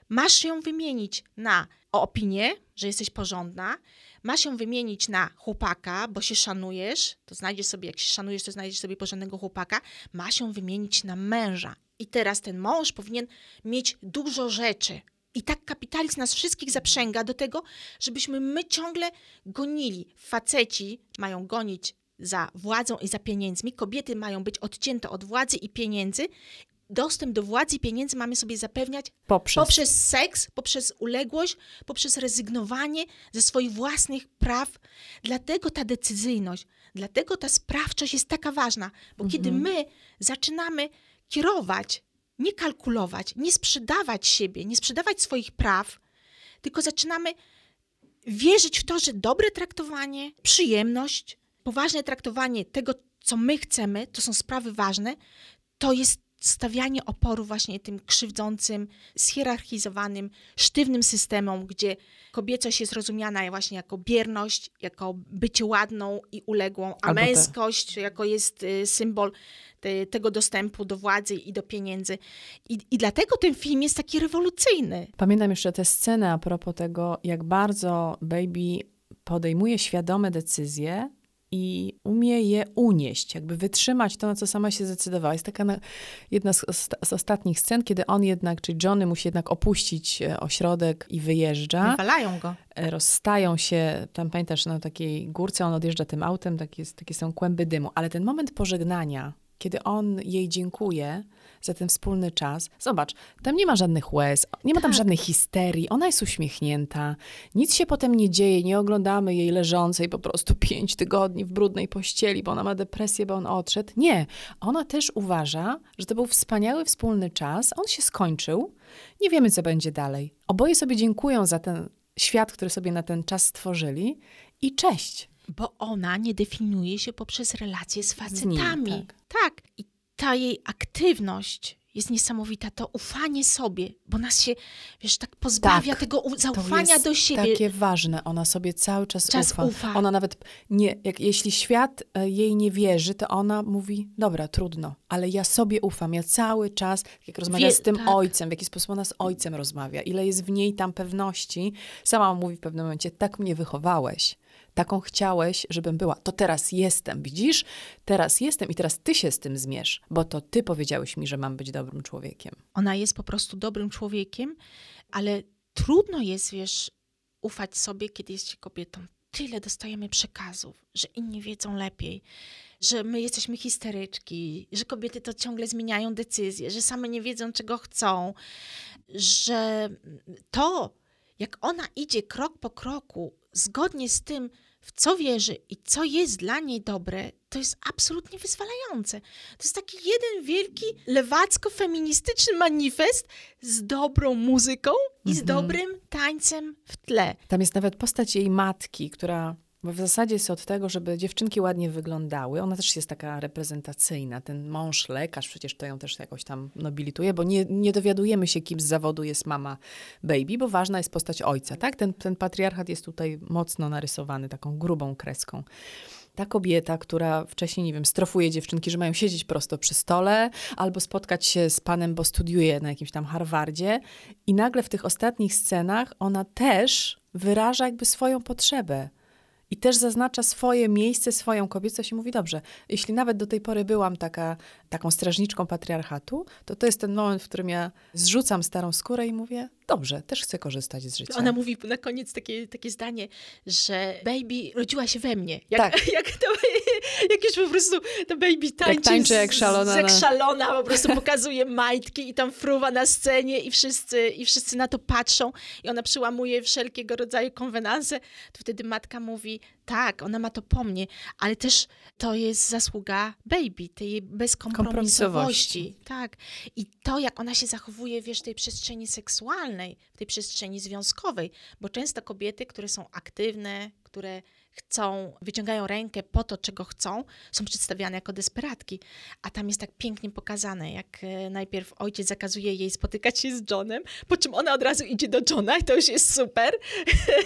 Masz ją wymienić na opinię, że jesteś porządna, masz ją wymienić na chłopaka, bo się szanujesz, to znajdziesz sobie, jak się szanujesz, to znajdziesz sobie porządnego chłopaka, masz ją wymienić na męża. I teraz ten mąż powinien mieć dużo rzeczy. I tak kapitalizm nas wszystkich zaprzęga do tego, żebyśmy my ciągle gonili. Faceci mają gonić za władzą i za pieniędzmi. Kobiety mają być odcięte od władzy i pieniędzy. Dostęp do władzy i pieniędzy mamy sobie zapewniać Poprzez. poprzez seks, poprzez uległość, poprzez rezygnowanie ze swoich własnych praw. Dlatego ta decyzyjność, dlatego ta sprawczość jest taka ważna, bo kiedy my zaczynamy kierować, nie kalkulować, nie sprzedawać siebie, nie sprzedawać swoich praw, tylko zaczynamy wierzyć w to, że dobre traktowanie, przyjemność, poważne traktowanie tego, co my chcemy, to są sprawy ważne, to jest stawianie oporu właśnie tym krzywdzącym, schierarchizowanym, sztywnym systemom, gdzie kobiecość jest rozumiana właśnie jako bierność, jako bycie ładną i uległą, a Albo te- męskość jako jest y, symbol te, tego dostępu do władzy i do pieniędzy. I, I dlatego ten film jest taki rewolucyjny. Pamiętam jeszcze tę scenę a propos tego, jak bardzo Baby podejmuje świadome decyzje i umie je unieść, jakby wytrzymać to, na co sama się zdecydowała. Jest taka na, jedna z, z ostatnich scen, kiedy on jednak, czy Johnny musi jednak opuścić e, ośrodek i wyjeżdża. Wywalają go. E, Rozstają się, tam pamiętasz, na takiej górce, on odjeżdża tym autem, takie, takie są kłęby dymu. Ale ten moment pożegnania, kiedy on jej dziękuje za ten wspólny czas. Zobacz, tam nie ma żadnych łez, nie ma tam Tak. żadnej histerii, ona jest uśmiechnięta, nic się potem nie dzieje, nie oglądamy jej leżącej po prostu pięć tygodni w brudnej pościeli, bo ona ma depresję, bo on odszedł. Nie, ona też uważa, że to był wspaniały wspólny czas, on się skończył, nie wiemy, co będzie dalej. Oboje sobie dziękują za ten świat, który sobie na ten czas stworzyli i cześć. Bo ona nie definiuje się poprzez relacje z nim, facetami. tak. tak. I ta jej aktywność jest niesamowita. To ufanie sobie, bo nas się, wiesz, tak pozbawia Tak. tego zaufania do siebie. takie ważne. Ona sobie cały czas, Czas ufa. ufa. Ona nawet nie, jak, jeśli świat e, jej nie wierzy, to ona mówi, dobra, trudno, ale ja sobie ufam. Ja cały czas, jak rozmawia Wie- z tym tak. ojcem, w jaki sposób ona z ojcem rozmawia, ile jest w niej tam pewności. Sama mówi w pewnym momencie, tak mnie wychowałeś. Taką chciałeś, żebym była. To teraz jestem, widzisz? Teraz jestem i teraz ty się z tym zmierz, bo to ty powiedziałeś mi, że mam być dobrym człowiekiem. Ona jest po prostu dobrym człowiekiem, ale trudno jest, wiesz, ufać sobie, kiedy jest się kobietą. Tyle dostajemy przekazów, że inni wiedzą lepiej, że my jesteśmy histeryczki, że kobiety to ciągle zmieniają decyzje, że same nie wiedzą, czego chcą, że to, jak ona idzie krok po kroku, zgodnie z tym, w co wierzy i co jest dla niej dobre, to jest absolutnie wyzwalające. To jest taki jeden wielki lewacko-feministyczny manifest z dobrą muzyką i z dobrym tańcem w tle. Tam jest nawet postać jej matki, która bo w zasadzie jest od tego, żeby dziewczynki ładnie wyglądały. Ona też jest taka reprezentacyjna. Ten mąż lekarz przecież to ją też jakoś tam nobilituje, bo nie, nie dowiadujemy się, kim z zawodu jest mama baby, bo ważna jest postać ojca, tak? Ten, ten patriarchat jest tutaj mocno narysowany taką grubą kreską. Ta kobieta, która wcześniej, nie wiem, strofuje dziewczynki, że mają siedzieć prosto przy stole, albo spotkać się z panem, bo studiuje na jakimś tam Harvardzie. I nagle w tych ostatnich scenach ona też wyraża jakby swoją potrzebę. I też zaznacza swoje miejsce, swoją kobiecość i mówi, dobrze, jeśli nawet do tej pory byłam taka, taką strażniczką patriarchatu, to to jest ten moment, w którym ja zrzucam starą skórę i mówię, dobrze, też chcę korzystać z życia. Ona mówi na koniec takie, takie zdanie, że baby rodziła się we mnie. Jak, Tak. jak, to, jak już po prostu ta baby tańczy, tańczy z- jak szalona z- Jak na- szalona, po prostu pokazuje majtki i tam fruwa na scenie i wszyscy, i wszyscy na to patrzą i ona przyłamuje wszelkiego rodzaju konwenanse. To wtedy matka mówi, tak, ona ma to po mnie, ale też to jest zasługa baby, tej bezkompromisowości. Tak. I to, jak ona się zachowuje, wiesz, w tej przestrzeni seksualnej, w tej przestrzeni związkowej, bo często kobiety, które są aktywne, które chcą, wyciągają rękę po to, czego chcą, są przedstawiane jako desperatki. A tam jest tak pięknie pokazane, jak e, najpierw ojciec zakazuje jej spotykać się z Johnem, po czym ona od razu idzie do Johna i to już jest super.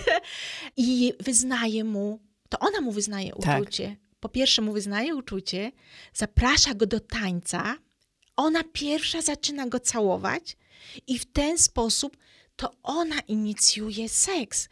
I wyznaje mu, to ona mu wyznaje Tak. uczucie. Po pierwsze mu wyznaje uczucie, zaprasza go do tańca, ona pierwsza zaczyna go całować i w ten sposób to ona inicjuje seks.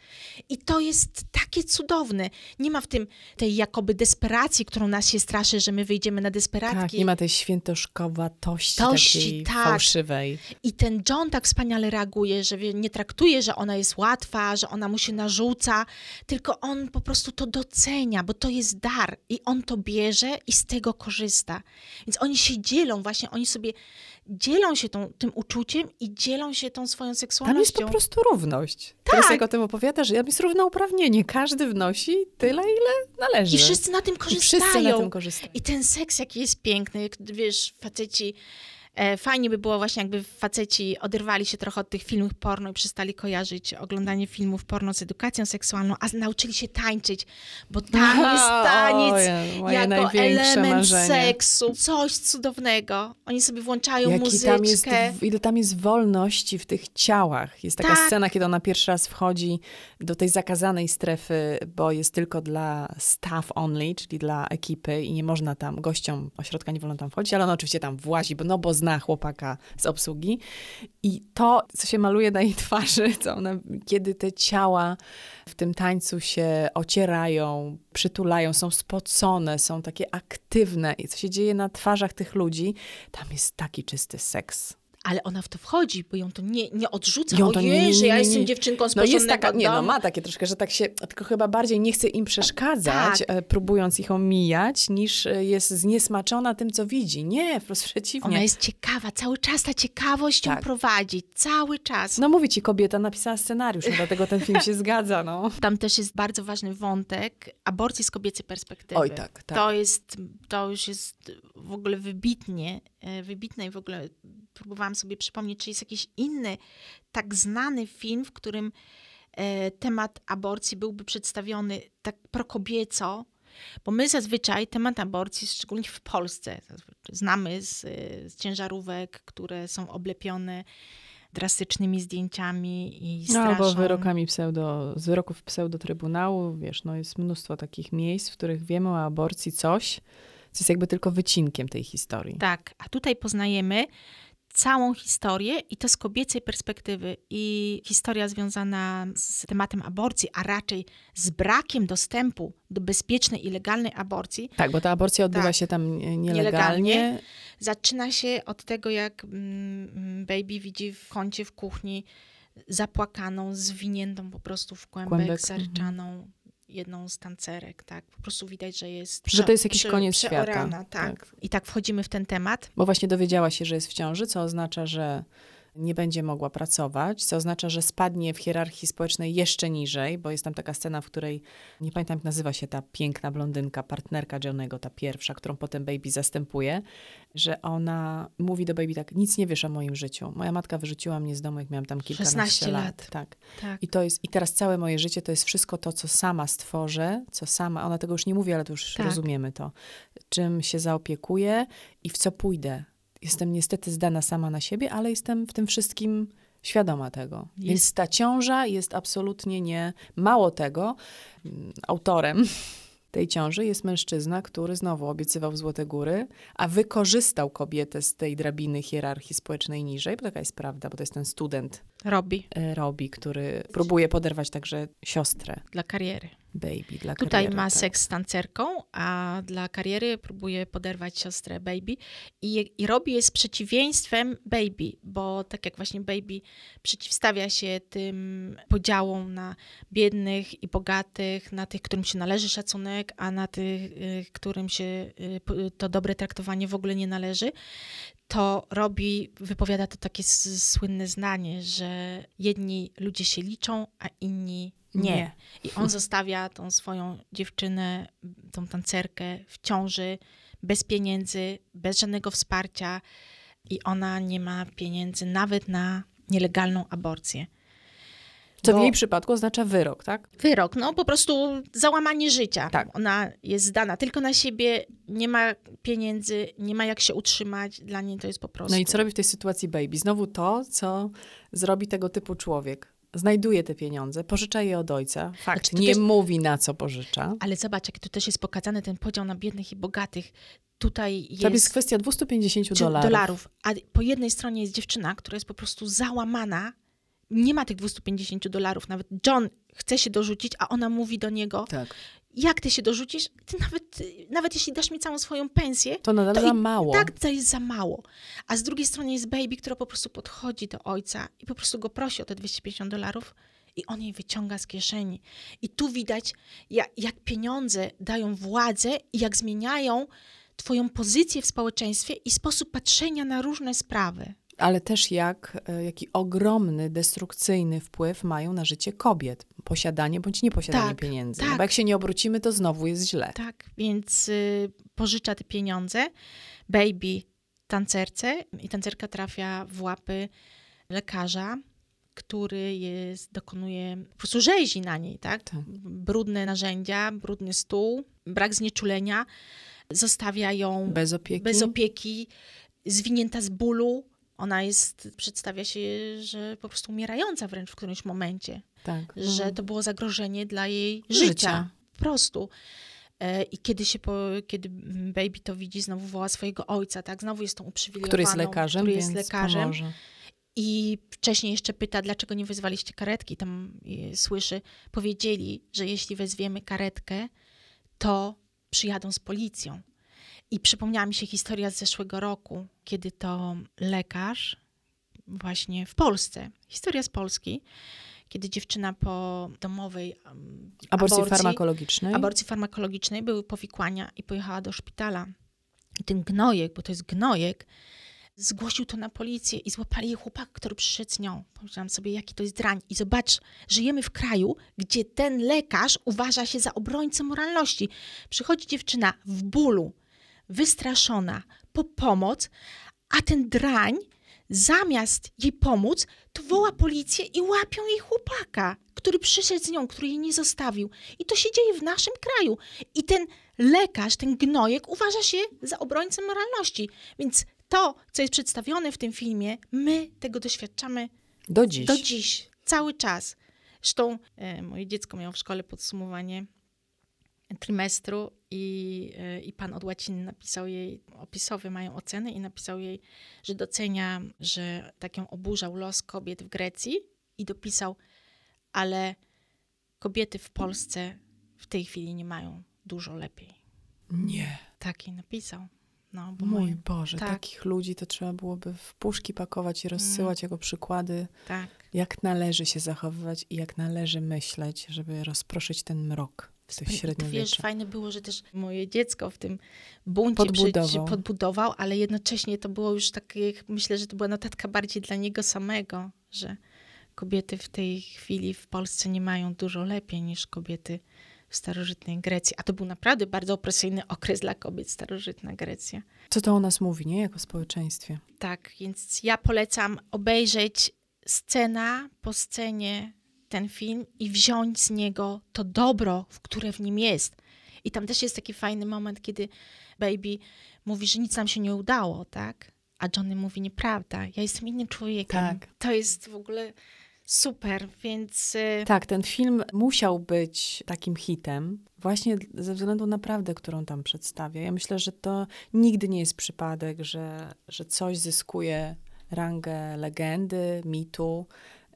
I to jest takie cudowne. Nie ma w tym tej jakoby desperacji, którą nas się straszy, że my wyjdziemy na desperatki. Tak, nie ma tej świętoszkowatości Tości, takiej tak. fałszywej. I ten John tak wspaniale reaguje, że nie traktuje, że ona jest łatwa, że ona mu się narzuca, tylko on po prostu to docenia, bo to jest dar i on to bierze i z tego korzysta. Więc oni się dzielą, właśnie oni sobie dzielą się tą, tym uczuciem i dzielą się tą swoją Tam jest seksualnością. po prostu równość. Teraz Tak. jak o tym opowiadasz, tam jest równouprawnienie. Każdy wnosi tyle, ile należy. I wszyscy na tym I korzystają. wszyscy na tym korzystają. I ten seks, jaki jest piękny, jak wiesz, faceci. E, fajnie by było właśnie, jakby faceci oderwali się trochę od tych filmów porno i przestali kojarzyć oglądanie filmów porno z edukacją seksualną, a nauczyli się tańczyć, bo tam jest taniec Ojej, moje jako element marzenie. seksu. Coś cudownego. Oni sobie włączają Jaki muzyczkę. tam jest, ile tam jest wolności w tych ciałach. Jest taka Tak. scena, kiedy ona pierwszy raz wchodzi do tej zakazanej strefy, bo jest tylko dla staff only, czyli dla ekipy i nie można tam, gościom ośrodka nie wolno tam wchodzić, ale ona oczywiście tam włazi, bo, no bo zna chłopaka z obsługi. I to, co się maluje na jej twarzy, co ona, kiedy te ciała w tym tańcu się ocierają, przytulają, są spocone, są takie aktywne i co się dzieje na twarzach tych ludzi, tam jest taki czysty seks. Ale ona w to wchodzi, bo ją to nie, nie odrzuca. Ją to Ojej, nie- nie- że ja jestem nie. dziewczynką z No jest taka, nie no, ma takie troszkę, że tak się, tylko chyba bardziej nie chce im przeszkadzać, Tak. e, próbując ich omijać, niż e, jest zniesmaczona tym, co widzi. Nie, wprost przeciwnie. Ona jest ciekawa, cały czas ta ciekawość ją Tak. prowadzi, cały czas. No mówi ci, kobieta napisała scenariusz, no, dlatego ten film się zgadza, no. Tam też jest bardzo ważny wątek aborcji z kobiecej perspektywy. Oj, tak, tak. To jest, to już jest w ogóle wybitnie, e, wybitne i w ogóle próbowałam sobie przypomnieć, czy jest jakiś inny tak znany film, w którym e, temat aborcji byłby przedstawiony tak prokobieco, bo my zazwyczaj temat aborcji, szczególnie w Polsce, znamy z, e, z ciężarówek, które są oblepione drastycznymi zdjęciami i No, straszą. albo wyrokami pseudo, z wyroków pseudotrybunału, wiesz, no jest mnóstwo takich miejsc, w których wiemy o aborcji coś, co jest jakby tylko wycinkiem tej historii. Tak, a tutaj poznajemy całą historię i to z kobiecej perspektywy. I historia związana z tematem aborcji, a raczej z brakiem dostępu do bezpiecznej i legalnej aborcji, Tak, bo ta aborcja odbywa Tak. się tam nie- nielegalnie. Nielegalnie. zaczyna się od tego, jak mm, baby widzi w kącie w kuchni zapłakaną, zwiniętą po prostu w kłębek, Kłębek, zaryczaną jedną z tancerek, tak. Po prostu widać, że jest Że to jest jakiś prze- koniec świata. przeorana, tak. Tak. I tak wchodzimy w ten temat. Bo właśnie dowiedziała się, że jest w ciąży, co oznacza, że nie będzie mogła pracować, co oznacza, że spadnie w hierarchii społecznej jeszcze niżej, bo jest tam taka scena, w której, nie pamiętam jak nazywa się ta piękna blondynka, partnerka Johnego, ta pierwsza, którą potem Baby zastępuje, że ona mówi do Baby tak, nic nie wiesz o moim życiu. Moja matka wyrzuciła mnie z domu, jak miałam tam kilkanaście 16 lat. lat. Tak. Tak. I to jest, i teraz całe moje życie to jest wszystko to, co sama stworzę, co sama, ona tego już nie mówi, ale to już Tak. rozumiemy to, czym się zaopiekuję i w co pójdę. Jestem niestety zdana sama na siebie, ale jestem w tym wszystkim świadoma tego. Więc Jest- ta ciąża jest absolutnie nie. Mało tego, mm, autorem tej ciąży jest mężczyzna, który znowu obiecywał Złote Góry, a wykorzystał kobietę z tej drabiny hierarchii społecznej niżej, bo taka jest prawda, bo to jest ten student Robi e, Robi, który próbuje poderwać także siostrę dla kariery. Baby dla Tutaj kariery, ma tak. seks z tancerką, a dla kariery próbuje poderwać siostrę Baby. I, I Robi jest przeciwieństwem Baby, bo tak jak właśnie Baby przeciwstawia się tym podziałom na biednych i bogatych, na tych, którym się należy szacunek, a na tych, y, którym się y, to dobre traktowanie w ogóle nie należy, to Robi wypowiada to takie słynne zdanie, że jedni ludzie się liczą, a inni nie. Nie. I on zostawia tą swoją dziewczynę, tą tancerkę w ciąży, bez pieniędzy, bez żadnego wsparcia i ona nie ma pieniędzy nawet na nielegalną aborcję. Co w bo- jej przypadku oznacza wyrok, tak? Wyrok, no po prostu załamanie życia. Tak. Ona jest zdana tylko na siebie, nie ma pieniędzy, nie ma jak się utrzymać, dla niej to jest po prostu... No i co robi w tej sytuacji baby? Znowu to, co zrobi tego typu człowiek. Znajduje te pieniądze, pożycza je od ojca. Fakt, Znaczy, nie też- mówi na co pożycza. Ale zobacz, jak tu też jest pokazany ten podział na biednych i bogatych. Tutaj jest... To jest kwestia 250 czy- dolarów. dolarów. A po jednej stronie jest dziewczyna, która jest po prostu załamana, nie ma tych 250 dolarów. Nawet John chce się dorzucić, a ona mówi do niego, Tak. Jak ty się dorzucisz? Ty nawet, nawet jeśli dasz mi całą swoją pensję, To nadal To za i mało. tak to jest za mało. A z drugiej strony jest baby, która po prostu podchodzi do ojca i po prostu go prosi o te 250 dolarów i on jej wyciąga z kieszeni. I tu widać, jak, jak pieniądze dają władzę i jak zmieniają twoją pozycję w społeczeństwie i sposób patrzenia na różne sprawy. Ale też jak, e, jaki ogromny, destrukcyjny wpływ mają na życie kobiet. Posiadanie bądź nieposiadanie Tak, pieniędzy. tak. No bo jak się nie obrócimy, to znowu jest źle. Tak, więc y, pożycza te pieniądze baby tancerce i tancerka trafia w łapy lekarza, który jest, dokonuje, po prostu rzezi na niej, tak? Tak. Brudne narzędzia, brudny stół, brak znieczulenia, zostawia ją Bez opieki. bez opieki, zwinięta z bólu. Ona jest, przedstawia się, że po prostu umierająca wręcz w którymś momencie tak. że to było zagrożenie dla jej życia. Życia. Po prostu. E, I kiedy się, po, kiedy baby to widzi, znowu woła swojego ojca, tak? Znowu jest tą uprzywilejowaną. Który jest lekarzem, który jest lekarzem. pomoże. I wcześniej jeszcze pyta, dlaczego nie wezwaliście karetki. Tam e, słyszy, powiedzieli, że jeśli wezwiemy karetkę, to przyjadą z policją. I przypomniała mi się historia z zeszłego roku, kiedy to lekarz właśnie w Polsce, historia z Polski, kiedy dziewczyna po domowej Aborcji, aborcji, farmakologicznej. aborcji farmakologicznej były powikłania i pojechała do szpitala. I ten gnojek, bo to jest gnojek, zgłosił to na policję i złapali jej chłopaka, który przyszedł z nią. Pomyślałam sobie, jaki to jest drań. I zobacz, żyjemy w kraju, gdzie ten lekarz uważa się za obrońcę moralności. Przychodzi dziewczyna w bólu, wystraszona, po pomoc, a ten drań zamiast jej pomóc, to woła policję i łapią jej chłopaka, który przyszedł z nią, który jej nie zostawił. I to się dzieje w naszym kraju. I ten lekarz, ten gnojek uważa się za obrońcę moralności. Więc to, co jest przedstawione w tym filmie, my tego doświadczamy Do dziś. do dziś, cały czas. Zresztą e, moje dziecko miało w szkole podsumowanie trymestru i, i pan od łaciny napisał jej, opisowe mają oceny i napisał jej, że docenia, że tak ją oburzał los kobiet w Grecji i dopisał, ale kobiety w Polsce w tej chwili nie mają dużo lepiej. Nie. Tak jej napisał. No, Mój moje, Boże, tak. takich ludzi to trzeba byłoby w puszki pakować i rozsyłać jako przykłady, tak. jak należy się zachowywać i jak należy myśleć, żeby rozproszyć ten mrok w tych Wiesz, średniowieczu. fajne było, że też moje dziecko w tym buncie Podbudował. Podbudował, ale jednocześnie to było już takie, myślę, że to była notatka bardziej dla niego samego, że kobiety w tej chwili w Polsce nie mają dużo lepiej niż kobiety w starożytnej Grecji. A to był naprawdę bardzo opresyjny okres dla kobiet, starożytna Grecja. Co to o nas mówi, nie? Jako społeczeństwie. Tak, więc ja polecam obejrzeć scena po scenie ten film i wziąć z niego to dobro, w które w nim jest. I tam też jest taki fajny moment, kiedy baby mówi, że nic nam się nie udało, tak? A Johnny mówi, nieprawda, ja jestem innym człowiekiem. Tak. To jest w ogóle super, więc y, Tak, ten film musiał być takim hitem, właśnie ze względu na prawdę, którą tam przedstawia. Ja myślę, że to nigdy nie jest przypadek, że, że coś zyskuje rangę legendy, mitu,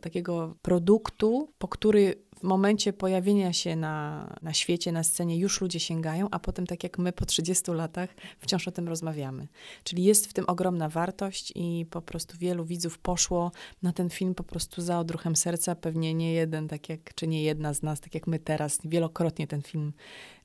takiego produktu, po który w momencie pojawienia się na, na świecie, na scenie już ludzie sięgają, a potem, tak jak my po 30 latach, wciąż o tym rozmawiamy. Czyli jest w tym ogromna wartość i po prostu wielu widzów poszło na ten film po prostu za odruchem serca. Pewnie nie jeden, tak jak, czy nie jedna z nas, tak jak my teraz, wielokrotnie ten film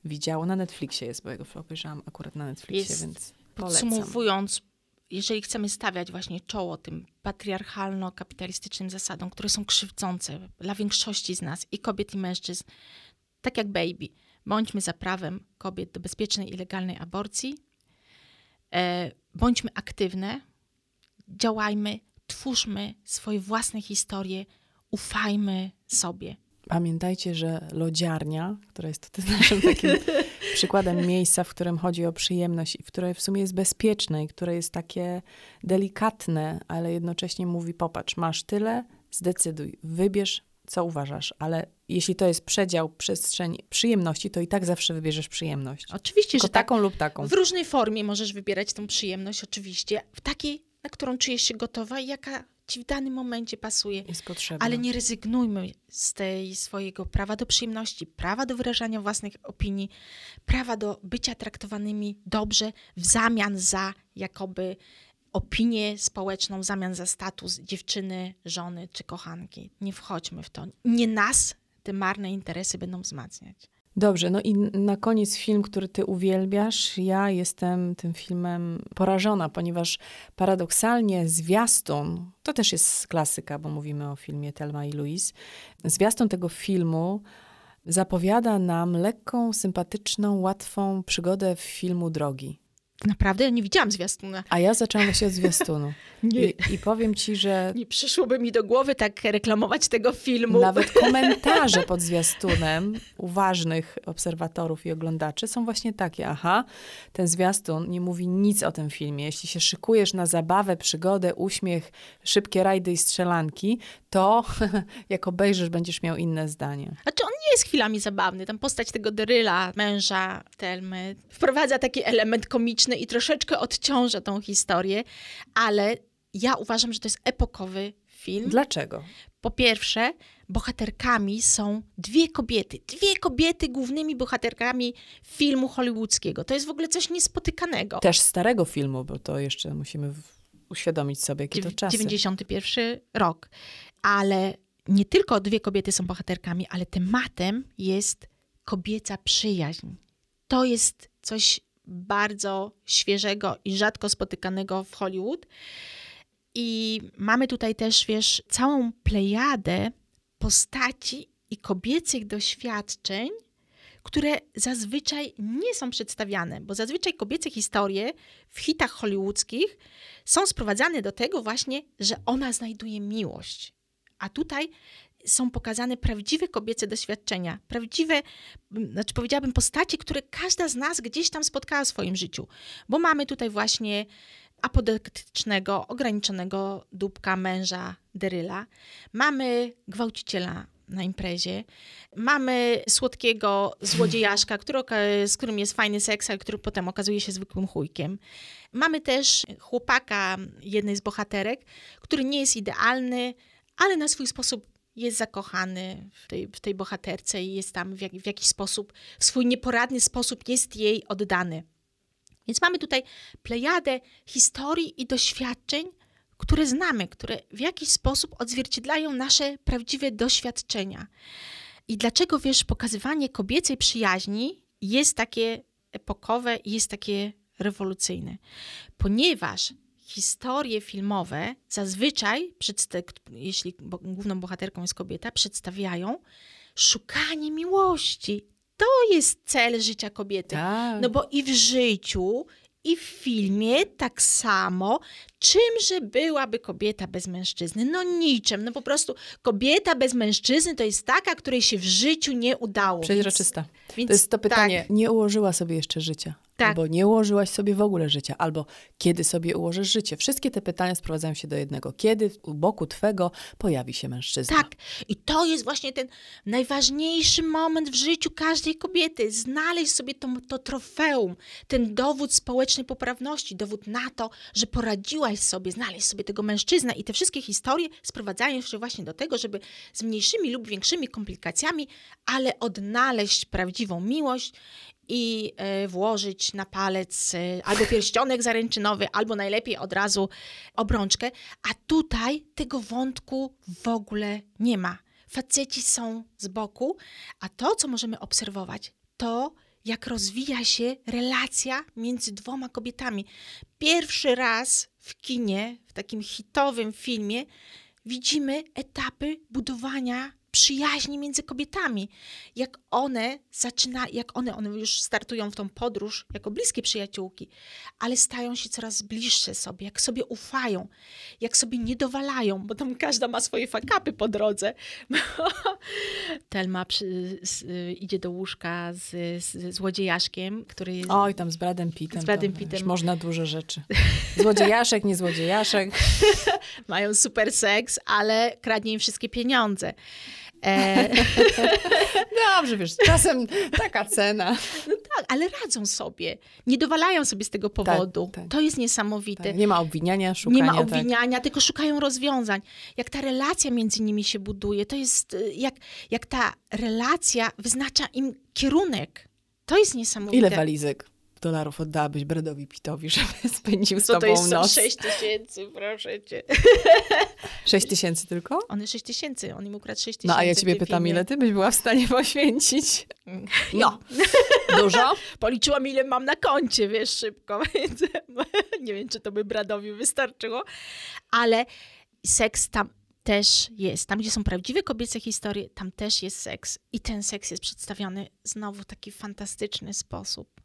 widziało. Na Netflixie jest, bo ja go obejrzałam akurat na Netflixie, Jest więc polecam. podsumowując, jeżeli chcemy stawiać właśnie czoło tym patriarchalno-kapitalistycznym zasadom, które są krzywdzące dla większości z nas, i kobiet, i mężczyzn, tak jak baby, bądźmy za prawem kobiet do bezpiecznej i legalnej aborcji, e, bądźmy aktywne, działajmy, twórzmy swoje własne historie, ufajmy sobie. Pamiętajcie, że lodziarnia, która jest tutaj naszym takim przykładem miejsca, w którym chodzi o przyjemność i które w sumie jest bezpieczne i które jest takie delikatne, ale jednocześnie mówi: popatrz, masz tyle, zdecyduj, wybierz, co uważasz, ale jeśli to jest przedział, przestrzeń przyjemności, to i tak zawsze wybierzesz przyjemność. Oczywiście, Tylko że tak. taką lub taką. W różnej formie możesz wybierać tą przyjemność, oczywiście, w takiej, na którą czujesz się gotowa i jaka ci w danym momencie pasuje. Ale nie rezygnujmy z tej swojego prawa do przyjemności, prawa do wyrażania własnych opinii, prawa do bycia traktowanymi dobrze w zamian za jakoby opinię społeczną, w zamian za status dziewczyny, żony czy kochanki. Nie wchodźmy w to. Nie nas te marne interesy będą wzmacniać. Dobrze, no i na koniec film, który ty uwielbiasz. Ja jestem tym filmem porażona, ponieważ paradoksalnie zwiastun, to też jest klasyka, bo mówimy o filmie Telma i Louise, zwiastun tego filmu zapowiada nam lekką, sympatyczną, łatwą przygodę w filmu Drogi. Naprawdę? Ja nie widziałam zwiastuna. A ja zaczęłam właśnie od zwiastunu. Nie. I, I powiem ci, że Nie przyszłoby mi do głowy tak reklamować tego filmu. Nawet komentarze pod zwiastunem uważnych obserwatorów i oglądaczy są właśnie takie. Aha, ten zwiastun nie mówi nic o tym filmie. Jeśli się szykujesz na zabawę, przygodę, uśmiech, szybkie rajdy i strzelanki, to jak obejrzysz, będziesz miał inne zdanie. Znaczy on nie jest chwilami zabawny. Tam postać tego Deryla, męża Telmy, wprowadza taki element komiczny i troszeczkę odciąża tą historię, ale ja uważam, że to jest epokowy film. Dlaczego? Po pierwsze, bohaterkami są dwie kobiety. Dwie kobiety głównymi bohaterkami filmu hollywoodzkiego. To jest w ogóle coś niespotykanego. Też starego filmu, bo to jeszcze musimy uświadomić sobie, jakie to czasy. 91 rok. Ale nie tylko dwie kobiety są bohaterkami, ale tematem jest kobieca przyjaźń. To jest coś bardzo świeżego i rzadko spotykanego w Hollywood. I mamy tutaj też, wiesz, całą plejadę postaci i kobiecych doświadczeń, które zazwyczaj nie są przedstawiane, bo zazwyczaj kobiece historie w hitach hollywoodzkich są sprowadzane do tego właśnie, że ona znajduje miłość. A tutaj są pokazane prawdziwe kobiece doświadczenia, prawdziwe, znaczy powiedziałabym, postacie, które każda z nas gdzieś tam spotkała w swoim życiu. Bo mamy tutaj właśnie apodyktycznego, ograniczonego dupka męża Deryla, mamy gwałciciela na imprezie, mamy słodkiego złodziejaszka, który, z którym jest fajny seks, a który potem okazuje się zwykłym chujkiem. Mamy też chłopaka jednej z bohaterek, który nie jest idealny, ale na swój sposób jest zakochany w tej, w tej bohaterce i jest tam w, jak, w jakiś sposób, w swój nieporadny sposób jest jej oddany. Więc mamy tutaj plejadę historii i doświadczeń, które znamy, które w jakiś sposób odzwierciedlają nasze prawdziwe doświadczenia. I dlaczego, wiesz, pokazywanie kobiecej przyjaźni jest takie epokowe i jest takie rewolucyjne? Ponieważ historie filmowe zazwyczaj, jeśli główną bohaterką jest kobieta, przedstawiają szukanie miłości. To jest cel życia kobiety. Tak. No bo i w życiu, i w filmie tak samo, czymże byłaby kobieta bez mężczyzny? No niczym. No po prostu kobieta bez mężczyzny to jest taka, której się w życiu nie udało. Przeźroczysta. Więc To jest to pytanie, Tak, nie ułożyła sobie jeszcze życia. Tak. Albo nie ułożyłaś sobie w ogóle życia. Albo kiedy sobie ułożysz życie. Wszystkie te pytania sprowadzają się do jednego. Kiedy u boku twego pojawi się mężczyzna? tak. I to jest właśnie ten najważniejszy moment w życiu każdej kobiety. Znaleźć sobie to, to trofeum, ten dowód społecznej poprawności, dowód na to, że poradziłaś sobie, znaleźć sobie tego mężczyznę. I te wszystkie historie sprowadzają się właśnie do tego, żeby z mniejszymi lub większymi komplikacjami, ale odnaleźć prawdziwą miłość i e, włożyć na palec e, albo pierścionek zaręczynowy, albo najlepiej od razu obrączkę. A tutaj tego wątku w ogóle nie ma. Faceci są z boku, a to, co możemy obserwować, to jak rozwija się relacja między dwoma kobietami. Pierwszy raz w kinie, w takim hitowym filmie, widzimy etapy budowania przyjaźni między kobietami. Jak one zaczyna, jak one, one już startują w tą podróż jako bliskie przyjaciółki, ale stają się coraz bliższe sobie, jak sobie ufają, jak sobie nie dowalają, bo tam każda ma swoje fakapy po drodze. Telma przy, z, idzie do łóżka z, z złodziejaszkiem, który jest... Oj, tam z Bradem Pittem. Z Bradem Pittem. Można dużo rzeczy. Złodziejaszek, nie złodziejaszek. mają super seks, ale kradnie im wszystkie pieniądze. E... Dobrze, wiesz, czasem taka cena. No tak, ale radzą sobie. Nie dowalają sobie z tego powodu. Tak, tak. To jest niesamowite. Tak, nie ma obwiniania, szukania. Nie ma tak. obwiniania, tylko szukają rozwiązań. Jak ta relacja między nimi się buduje, to jest y, jak, jak ta relacja wyznacza im kierunek. To jest niesamowite. Ile walizek dolarów oddałabyś Bradowi Pittowi, żeby spędził z Co to tobą jest noc? 6 tysięcy, proszę cię. 6 tysięcy tylko? On 6 tysięcy, on im ukradł 6 tysięcy. No a ja ciebie pytam, filmie. ile ty byś była w stanie poświęcić? No. Dużo? Policzyłam, ile mam na koncie, wiesz, szybko, więc nie wiem, czy to by Bradowi wystarczyło, ale seks tam też jest. Tam, gdzie są prawdziwe kobiece historie, tam też jest seks. I ten seks jest przedstawiony znowu w taki fantastyczny sposób.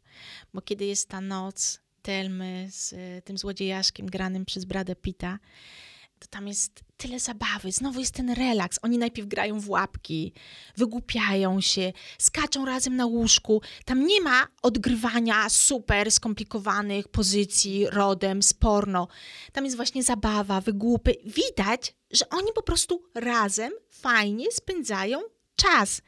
Bo kiedy jest ta noc Telmy z y, tym złodziejaszkiem granym przez Brada Pitta, to tam jest tyle zabawy. Znowu jest ten relaks. Oni najpierw grają w łapki, wygłupiają się, skaczą razem na łóżku. Tam nie ma odgrywania super skomplikowanych pozycji rodem z porno. Tam jest właśnie zabawa, wygłupy. Widać, że oni po prostu razem fajnie spędzają czas.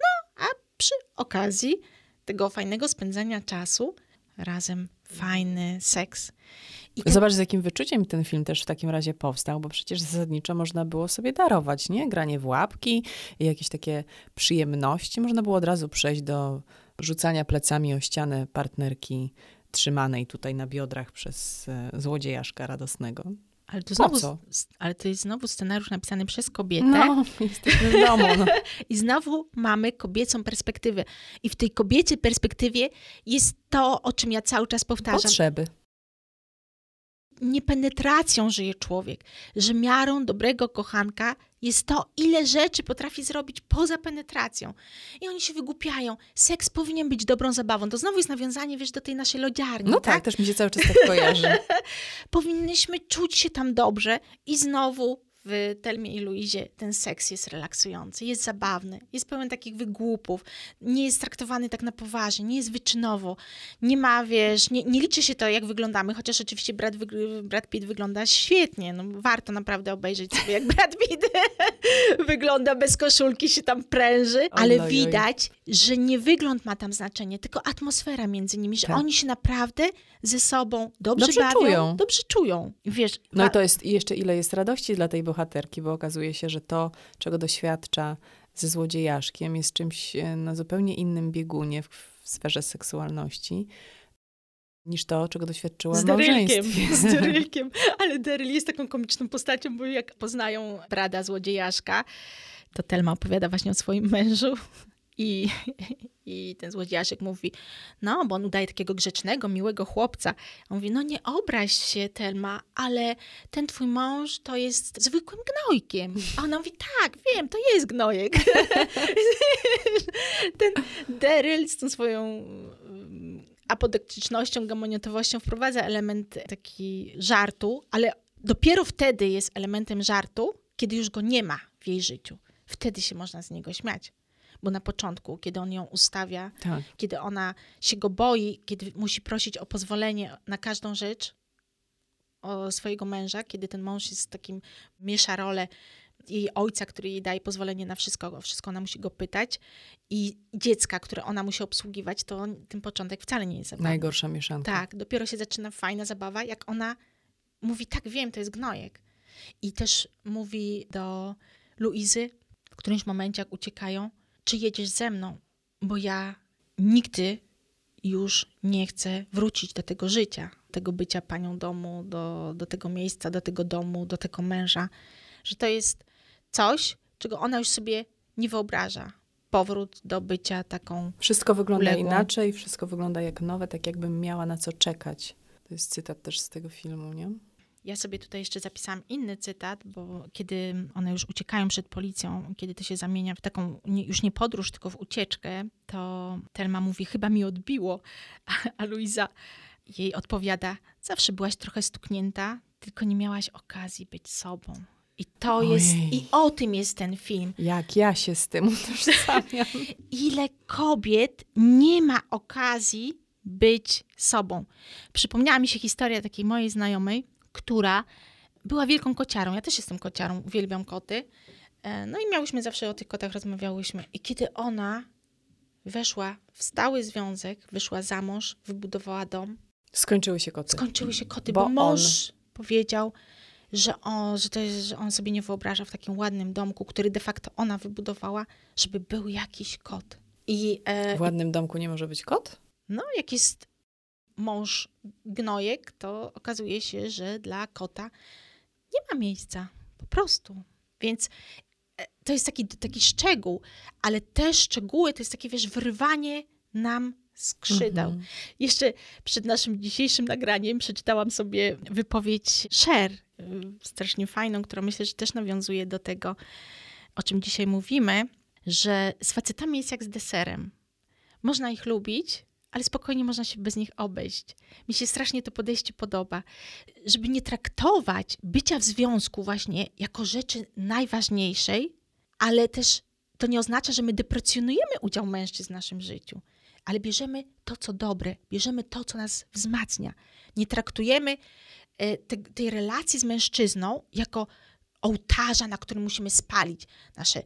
No, a przy okazji tego fajnego spędzania czasu razem fajny seks. Ten Zobacz, z jakim wyczuciem ten film też w takim razie powstał, bo przecież zasadniczo można było sobie darować, nie? Granie w łapki i jakieś takie przyjemności. Można było od razu przejść do rzucania plecami o ścianę partnerki trzymanej tutaj na biodrach przez e, złodziejaszka radosnego. Ale to, znowu, co? ale to jest znowu scenariusz napisany przez kobietę No, jesteśmy w domu. No. i znowu mamy kobiecą perspektywę. I w tej kobiecej perspektywie jest to, o czym ja cały czas powtarzam. Potrzeby. Nie penetracją żyje człowiek, że miarą dobrego kochanka jest to, ile rzeczy potrafi zrobić poza penetracją. I oni się wygłupiają. Seks powinien być dobrą zabawą. To znowu jest nawiązanie, wiesz, do tej naszej lodziarni, No tak, też mi się cały czas tak kojarzy. powinnyśmy czuć się tam dobrze i znowu w Telmie i Luizie ten seks jest relaksujący, jest zabawny, jest pełen takich wygłupów, nie jest traktowany tak na poważnie, nie jest wyczynowo, nie ma, wiesz, nie, nie liczy się to, jak wyglądamy, chociaż oczywiście Brad, Brad Pitt wygląda świetnie, no warto naprawdę obejrzeć sobie, jak Brad Pitt wygląda bez koszulki, się tam pręży, ale widać, że nie wygląd ma tam znaczenie, tylko atmosfera między nimi, że Tak. oni się naprawdę ze sobą dobrze, Dobrze bawią, czują. dobrze czują. Wiesz, No i to jest i jeszcze ile jest radości dla tej bohaterki, bo okazuje się, że to, czego doświadcza ze złodziejaszkiem, jest czymś e, na zupełnie innym biegunie w, w sferze seksualności niż to, czego doświadczyła z Darylkiem, z Darylkiem. Ale Daryl jest taką komiczną postacią, bo jak poznają Brada złodziejaszka, to Telma opowiada właśnie o swoim mężu i, i ten złodziejaszek mówi, no, bo on udaje takiego grzecznego, miłego chłopca. On mówi, no nie obraź się, Telma, ale ten twój mąż to jest zwykłym gnojkiem. A ona mówi, tak, wiem, to jest gnojek. ten Daryl z tą swoją mm, apodoktycznością, gamoniotowością wprowadza element taki żartu, ale dopiero wtedy jest elementem żartu, kiedy już go nie ma w jej życiu. Wtedy się można z niego śmiać. Bo na początku, kiedy on ją ustawia, Tak. kiedy ona się go boi, kiedy musi prosić o pozwolenie na każdą rzecz o swojego męża, kiedy ten mąż jest takim, miesza rolę jej ojca, który jej daje pozwolenie na wszystko, wszystko ona musi go pytać i dziecka, które ona musi obsługiwać, to ten początek wcale nie jest zabawny. Najgorsza mieszanka. Tak, dopiero się zaczyna fajna zabawa, jak ona mówi, tak wiem, to jest gnojek. I też mówi do Luizy w którymś momencie, jak uciekają, czy jedziesz ze mną, bo ja nigdy już nie chcę wrócić do tego życia, tego bycia panią domu, do, do tego miejsca, do tego domu, do tego męża, że to jest coś, czego ona już sobie nie wyobraża. Powrót do bycia taką Wszystko wygląda Uległą. inaczej, wszystko wygląda jak nowe, tak jakbym miała na co czekać. To jest cytat też z tego filmu, nie? Ja sobie tutaj jeszcze zapisałam inny cytat, bo kiedy one już uciekają przed policją, kiedy to się zamienia w taką już nie podróż, tylko w ucieczkę, to Telma mówi, chyba mi odbiło, a, Luiza jej odpowiada, zawsze byłaś trochę stuknięta, tylko nie miałaś okazji być sobą. I to jest, Ojej. i o tym jest ten film. Jak ja się z tym utożsamiam. ile kobiet nie ma okazji być sobą. Przypomniała mi się historia takiej mojej znajomej, która była wielką kociarą. Ja też jestem kociarą, uwielbiam koty. E, no i miałyśmy zawsze o tych kotach rozmawiałyśmy. I kiedy ona weszła w stały związek, wyszła za mąż, wybudowała dom. Skończyły się koty. Skończyły się koty, bo, bo mąż on... powiedział, że on, że, to jest, że on sobie nie wyobraża w takim ładnym domku, który de facto ona wybudowała, żeby był jakiś kot. I, e, w ładnym domku nie może być kot? No, jak jest mąż gnojek, to okazuje się, że dla kota nie ma miejsca. Po prostu. Więc e, to jest taki, taki szczegół, ale te szczegóły to jest takie, wiesz, wyrywanie nam skrzydeł. Mhm. Jeszcze przed naszym dzisiejszym nagraniem przeczytałam sobie wypowiedź Cher, y, strasznie fajną, która myślę, że też nawiązuje do tego, o czym dzisiaj mówimy, że z facetami jest jak z deserem. Można ich lubić, ale spokojnie można się bez nich obejść. Mi się strasznie to podejście podoba, żeby nie traktować bycia w związku właśnie jako rzeczy najważniejszej, ale też to nie oznacza, że my deprecjonujemy udział mężczyzn w naszym życiu, ale bierzemy to, co dobre, bierzemy to, co nas wzmacnia. Nie traktujemy e, te, tej relacji z mężczyzną jako ołtarza, na którym musimy spalić nasze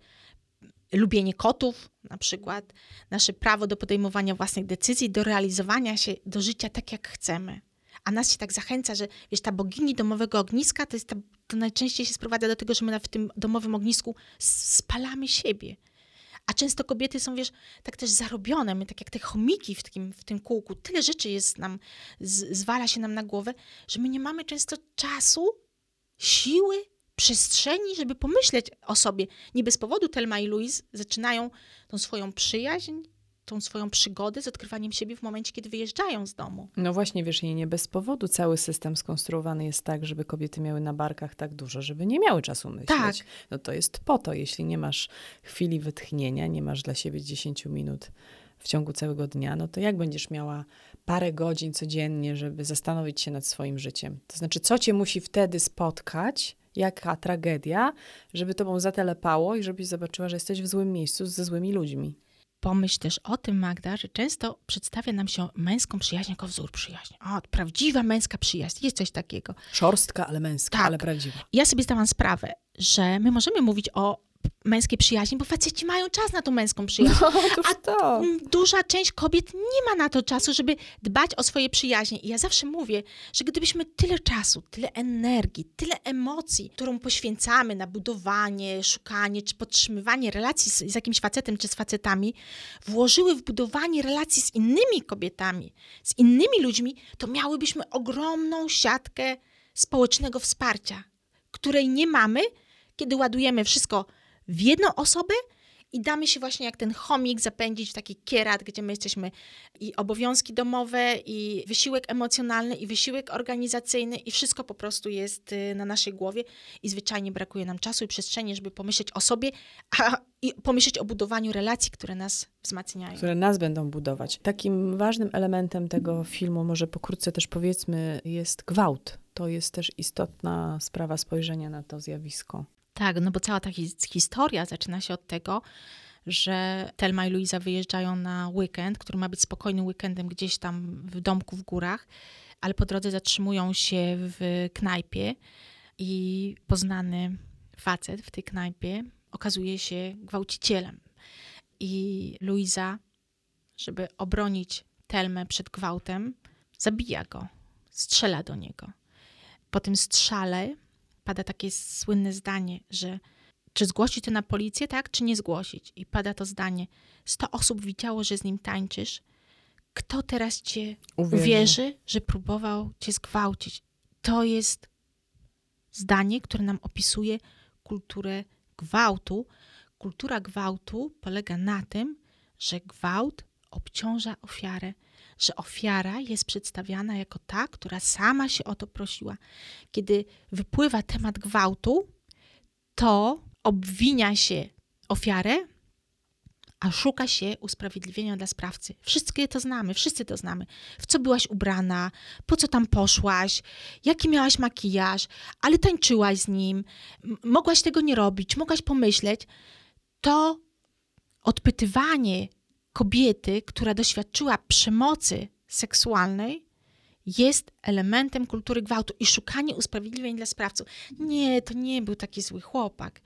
lubienie kotów, na przykład, nasze prawo do podejmowania własnych decyzji, do realizowania się, do życia tak, jak chcemy. A nas się tak zachęca, że wiesz, ta bogini domowego ogniska to, jest ta, to najczęściej się sprowadza do tego, że my w tym domowym ognisku spalamy siebie. A często kobiety są, wiesz, tak też zarobione, my tak jak te chomiki w tym, w tym kółku. Tyle rzeczy jest nam, z, zwala się nam na głowę, że my nie mamy często czasu, siły, przestrzeni, żeby pomyśleć o sobie. Nie bez powodu Telma i Louise zaczynają tą swoją przyjaźń, tą swoją przygodę z odkrywaniem siebie w momencie, kiedy wyjeżdżają z domu. No właśnie, wiesz, i nie bez powodu cały system skonstruowany jest tak, żeby kobiety miały na barkach tak dużo, żeby nie miały czasu myśleć. Tak. No to jest po to, jeśli nie masz chwili wytchnienia, nie masz dla siebie 10 minut w ciągu całego dnia, no to jak będziesz miała parę godzin codziennie, żeby zastanowić się nad swoim życiem? To znaczy, co cię musi wtedy spotkać, jaka tragedia, żeby tobą zatelepało i żebyś zobaczyła, że jesteś w złym miejscu ze złymi ludźmi. Pomyśl też o tym, Magda, że często przedstawia nam się męską przyjaźń jako wzór przyjaźni. O, prawdziwa męska przyjaźń, jest coś takiego. Szorstka, ale męska, tak. ale prawdziwa. Ja sobie zdałam sprawę, że my możemy mówić o męskiej przyjaźni, bo faceci mają czas na tą męską przyjaźń. No, a to. duża część kobiet nie ma na to czasu, żeby dbać o swoje przyjaźnie. I ja zawsze mówię, że gdybyśmy tyle czasu, tyle energii, tyle emocji, którą poświęcamy na budowanie, szukanie czy podtrzymywanie relacji z, z jakimś facetem czy z facetami, włożyły w budowanie relacji z innymi kobietami, z innymi ludźmi, to miałybyśmy ogromną siatkę społecznego wsparcia, której nie mamy, kiedy ładujemy wszystko w jedną osobę i damy się właśnie jak ten chomik zapędzić w taki kierat, gdzie my jesteśmy i obowiązki domowe, i wysiłek emocjonalny, i wysiłek organizacyjny, i wszystko po prostu jest y, na naszej głowie i zwyczajnie brakuje nam czasu i przestrzeni, żeby pomyśleć o sobie, a i pomyśleć o budowaniu relacji, które nas wzmacniają. Które nas będą budować. Takim ważnym elementem tego filmu, może pokrótce też powiedzmy, jest gwałt. To jest też istotna sprawa spojrzenia na to zjawisko. Tak, no bo cała ta historia zaczyna się od tego, że Telma i Luisa wyjeżdżają na weekend, który ma być spokojnym weekendem gdzieś tam w domku w górach, ale po drodze zatrzymują się w knajpie i poznany facet w tej knajpie okazuje się gwałcicielem. I Luisa, żeby obronić Telmę przed gwałtem, zabija go, strzela do niego. Po tym strzale pada takie słynne zdanie, że czy zgłosić to na policję, tak, czy nie zgłosić? I pada to zdanie: 100 osób widziało, że z nim tańczysz. Kto teraz cię uwierzy, uwierzy że próbował cię zgwałcić? To jest zdanie, które nam opisuje kulturę gwałtu. Kultura gwałtu polega na tym, że gwałt obciąża ofiarę że ofiara jest przedstawiana jako ta, która sama się o to prosiła. Kiedy wypływa temat gwałtu, to obwinia się ofiarę, a szuka się usprawiedliwienia dla sprawcy. Wszystkie to znamy, wszyscy to znamy. W co byłaś ubrana, po co tam poszłaś, jaki miałaś makijaż, ale tańczyłaś z nim, mogłaś tego nie robić, mogłaś pomyśleć. To odpytywanie kobiety, która doświadczyła przemocy seksualnej, jest elementem kultury gwałtu i szukanie usprawiedliwień dla sprawców. Nie, to nie był taki zły chłopak.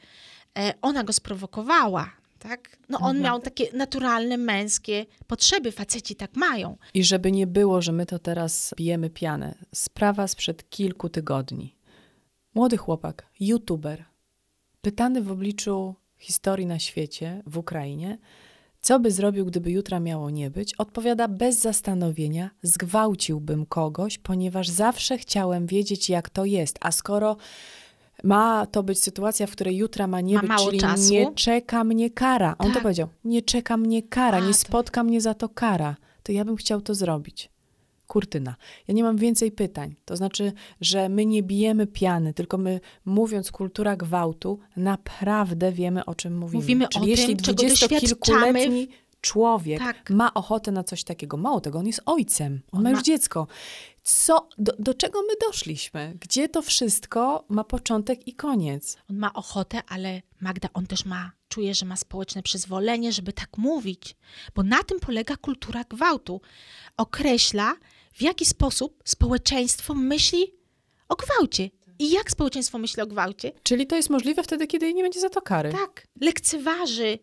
e, ona go sprowokowała, tak? No on Mhm. miał takie naturalne, męskie potrzeby, faceci tak mają. I żeby nie było, że my to teraz pijemy pianę. Sprawa sprzed kilku tygodni. Młody chłopak, youtuber, pytany w obliczu historii na świecie, w Ukrainie, co by zrobił, gdyby jutra miało nie być, odpowiada bez zastanowienia: zgwałciłbym kogoś, ponieważ zawsze chciałem wiedzieć, jak to jest. A skoro ma to być sytuacja, w której jutra ma nie Ma być, czyli czasu. nie czeka mnie kara. On to Tak. powiedział: Nie czeka mnie kara, A, nie to- spotka mnie za to kara. To ja bym chciał to zrobić. Kurtyna. Ja nie mam więcej pytań. To znaczy, że my nie bijemy piany, tylko my, mówiąc kultura gwałtu, naprawdę wiemy, o czym mówimy. Mówimy Czyli o jeśli tym, dwudziestokilkuletni człowiek Tak. ma ochotę na coś takiego, mało tego, on jest ojcem, on, On ma już ma- dziecko. Co, do, do czego my doszliśmy? Gdzie to wszystko ma początek i koniec? On ma ochotę, ale Magda, on też ma, czuje, że ma społeczne przyzwolenie, żeby tak mówić. Bo na tym polega kultura gwałtu. Określa, w jaki sposób społeczeństwo myśli o gwałcie. I jak społeczeństwo myśli o gwałcie? Czyli to jest możliwe wtedy, kiedy nie będzie za to kary. Tak, lekceważy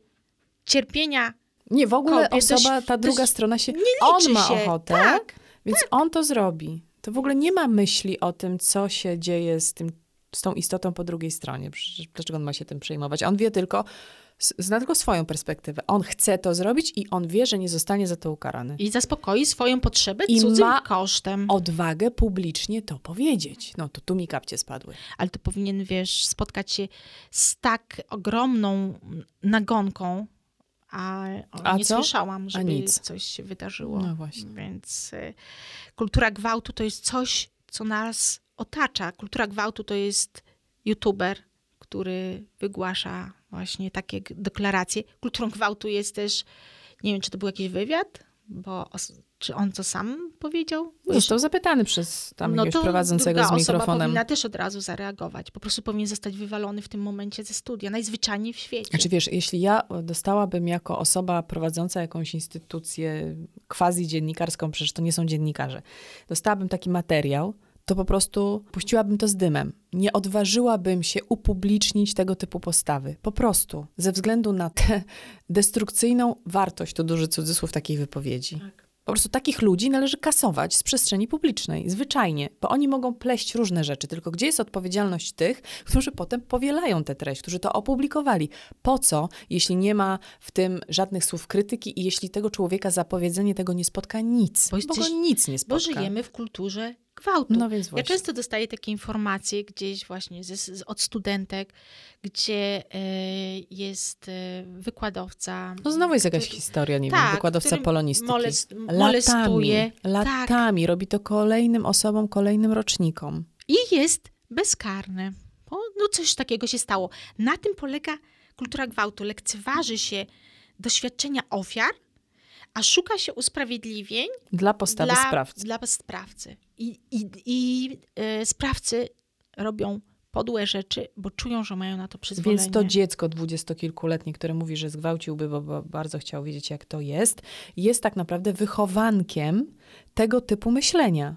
cierpienia. Nie, w ogóle Kobiet, osoba, dość- ta druga dość- strona się. nie liczy on ma się. ochotę, Tak, więc on to zrobi. To w ogóle nie ma myśli o tym, co się dzieje z, tym, z tą istotą po drugiej stronie. Przecież Dlaczego on ma się tym przejmować? On wie tylko, zna tylko swoją perspektywę. On chce to zrobić i on wie, że nie zostanie za to ukarany. I zaspokoi swoją potrzebę I cudzym ma kosztem. Odwagę publicznie to powiedzieć. No to tu mi kapcie spadły. ale to powinien, wiesz, spotkać się z tak ogromną nagonką, a, A nie co? słyszałam, żeby nic. coś się wydarzyło. No właśnie. Więc y, kultura gwałtu to jest coś, co nas otacza. Kultura gwałtu to jest youtuber, który wygłasza właśnie takie deklaracje. Kulturą gwałtu jest też, nie wiem, czy to był jakiś wywiad, bo czy on to sam powiedział? Został zapytany przez tam no jakiegoś to prowadzącego druga z osoba mikrofonem. powinna też od razu zareagować. Po prostu powinien zostać wywalony w tym momencie ze studia, najzwyczajniej w świecie. Znaczy wiesz, jeśli ja dostałabym jako osoba prowadząca jakąś instytucję quasi dziennikarską, przecież to nie są dziennikarze, dostałabym taki materiał, to po prostu puściłabym to z dymem. Nie odważyłabym się upublicznić tego typu postawy. Po prostu. Ze względu na tę destrukcyjną wartość, to duży cudzysłów takiej wypowiedzi. Po prostu takich ludzi należy kasować z przestrzeni publicznej, zwyczajnie, bo oni mogą pleść różne rzeczy, tylko gdzie jest odpowiedzialność tych, którzy potem powielają tę treść, którzy to opublikowali? Po co, jeśli nie ma w tym żadnych słów krytyki i jeśli tego człowieka za powiedzenie tego nie spotka nic? Bo Bo, go nic nie spotka. Bo żyjemy w kulturze gwałtu. No więc Ja właśnie. często dostaję takie informacje gdzieś właśnie z, od studentek, gdzie e, jest e, wykładowca. No znowu jest jakaś który- historia, nie tak, wiem, wykładowca polonistyki. molest- molestuje. Latami, Tak. latami robi to kolejnym osobom, kolejnym rocznikom. I jest bezkarny. No coś takiego się stało. Na tym polega kultura gwałtu. Lekceważy się doświadczenia ofiar, a szuka się usprawiedliwień Dla postawy dla, sprawcy. Dla sprawcy. I, i, i e, sprawcy robią podłe rzeczy, bo czują, że mają na to przyzwolenie. Więc to dziecko dwudziestokilkuletnie, które mówi, że zgwałciłby, bo, bo bardzo chciał wiedzieć, jak to jest, jest tak naprawdę wychowankiem tego typu myślenia.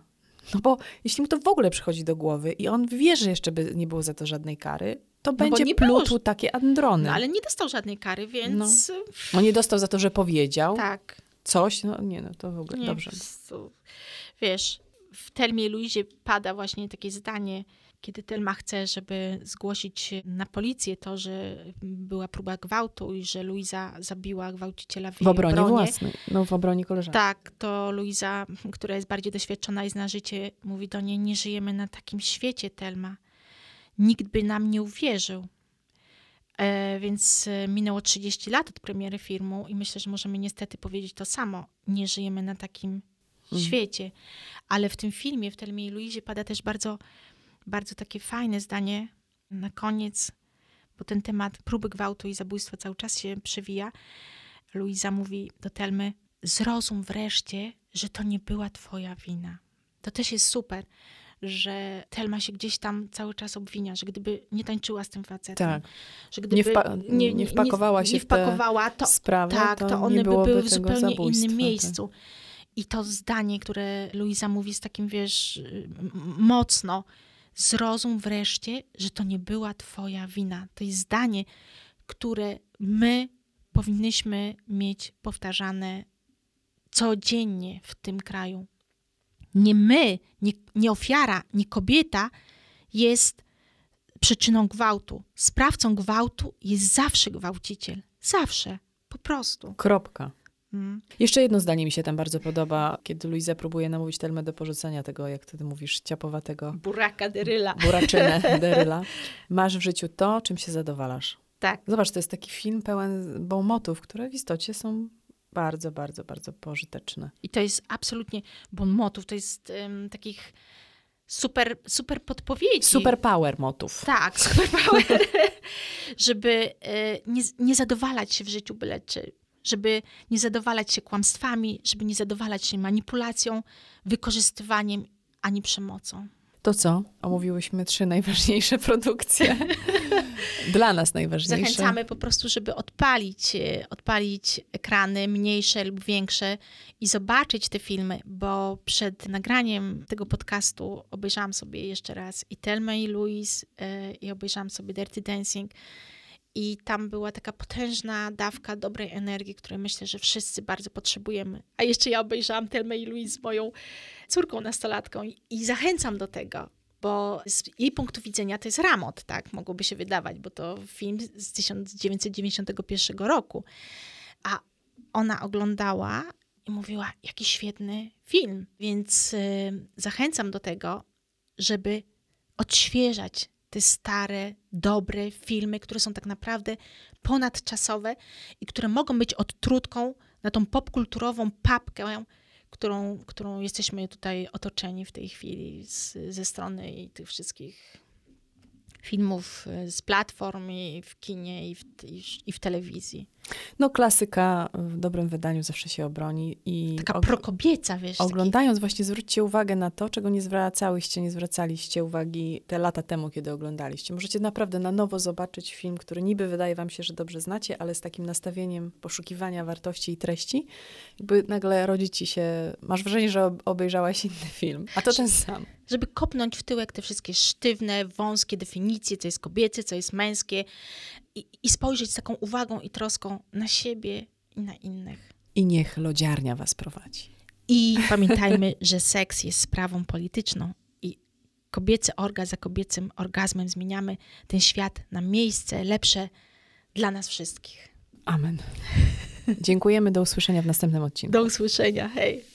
No bo jeśli mu to w ogóle przychodzi do głowy i on wie, że jeszcze by nie było za to żadnej kary, to bo będzie nie było- plutł takie androny. No ale nie dostał żadnej kary, więc On nie dostał za to, że powiedział tak. coś. No nie, no to w ogóle Nie, dobrze. Wiesz, w Telmie Luizie pada właśnie takie zdanie, kiedy Telma chce, żeby zgłosić na policję to, że była próba gwałtu i że Luiza zabiła gwałciciela w, W obronie obronie. własnej, no w obronie koleżanki. Tak, to Luiza, która jest bardziej doświadczona i zna życie, mówi do niej, nie żyjemy na takim świecie, Telma. Nikt by nam nie uwierzył. E, więc e, minęło 30 lat od premiery filmu i myślę, że możemy niestety powiedzieć to samo. Nie żyjemy na takim Mhm. świecie. Ale w tym filmie, w Telmie i Luizie pada też bardzo, bardzo takie fajne zdanie na koniec, bo ten temat próby gwałtu i zabójstwa cały czas się przewija. Luiza mówi do Telmy, zrozum wreszcie, że to nie była twoja wina. To też jest super, że Telma się gdzieś tam cały czas obwinia, że gdyby nie tańczyła z tym facetem, Tak. że gdyby wpa- nie wpakowała się nie wpakowała, to, sprawę, tak, to to, nie one by były w zupełnie innym tak. miejscu. I to zdanie, które Luiza mówi z takim, wiesz, mocno, zrozum wreszcie, że to nie była Twoja wina. To jest zdanie, które my powinnyśmy mieć powtarzane codziennie w tym kraju. Nie my, nie, nie ofiara, nie kobieta jest przyczyną gwałtu. Sprawcą gwałtu jest zawsze gwałciciel. Zawsze. Po prostu. Kropka. Mm. Jeszcze jedno zdanie mi się tam bardzo podoba, kiedy Luiza próbuje namówić Telmę do porzucenia tego, jak ty mówisz, ciapowatego Buraka deryla. buraczynę Deryla. Masz w życiu to, czym się zadowalasz. Tak. Zobacz, to jest taki film pełen bonmotów, które w istocie są bardzo, bardzo, bardzo pożyteczne. I to jest absolutnie bon motów. To jest um, takich super, super podpowiedzi. Super power motów. Tak, super power. żeby e, nie, nie zadowalać się w życiu byle czy. Żeby nie zadowalać się kłamstwami, żeby nie zadowalać się manipulacją, wykorzystywaniem ani przemocą. To co? Omówiłyśmy trzy najważniejsze produkcje. Dla nas najważniejsze. Zachęcamy po prostu, żeby odpalić, e, odpalić ekrany mniejsze lub większe i zobaczyć te filmy, bo przed nagraniem tego podcastu obejrzałam sobie jeszcze raz i Telma i Louise e, i obejrzałam sobie Dirty Dancing i tam była taka potężna dawka dobrej energii, której myślę, że wszyscy bardzo potrzebujemy. A jeszcze ja obejrzałam Telmę i Louise z moją córką nastolatką i, zachęcam do tego, bo z jej punktu widzenia to jest ramot, tak? Mogłoby się wydawać, bo to film z 1991 roku. A ona oglądała i mówiła, jaki świetny film. Więc y, zachęcam do tego, żeby odświeżać te stare, dobre filmy, które są tak naprawdę ponadczasowe i które mogą być odtrutką na tą popkulturową papkę, którą, którą jesteśmy tutaj otoczeni w tej chwili z, ze strony i tych wszystkich filmów e, z platform i w kinie i w, i, i w telewizji. No klasyka w dobrym wydaniu zawsze się obroni. I Taka prokobieca, wiesz. Oglądając taki... właśnie zwróćcie uwagę na to, czego nie zwracałyście, nie zwracaliście uwagi te lata temu, kiedy oglądaliście. Możecie naprawdę na nowo zobaczyć film, który niby wydaje wam się, że dobrze znacie, ale z takim nastawieniem poszukiwania wartości i treści, jakby nagle rodzi ci się, masz wrażenie, że obejrzałaś inny film, a to ten sam. Żeby kopnąć w tyłek te wszystkie sztywne, wąskie definicje, co jest kobiece, co jest męskie, i, i spojrzeć z taką uwagą i troską na siebie i na innych. I niech lodziarnia was prowadzi. I pamiętajmy, że seks jest sprawą polityczną i kobiecy orgazm za kobiecym orgazmem zmieniamy ten świat na miejsce lepsze dla nas wszystkich. Amen. Dziękujemy, do usłyszenia w następnym odcinku. Do usłyszenia, hej.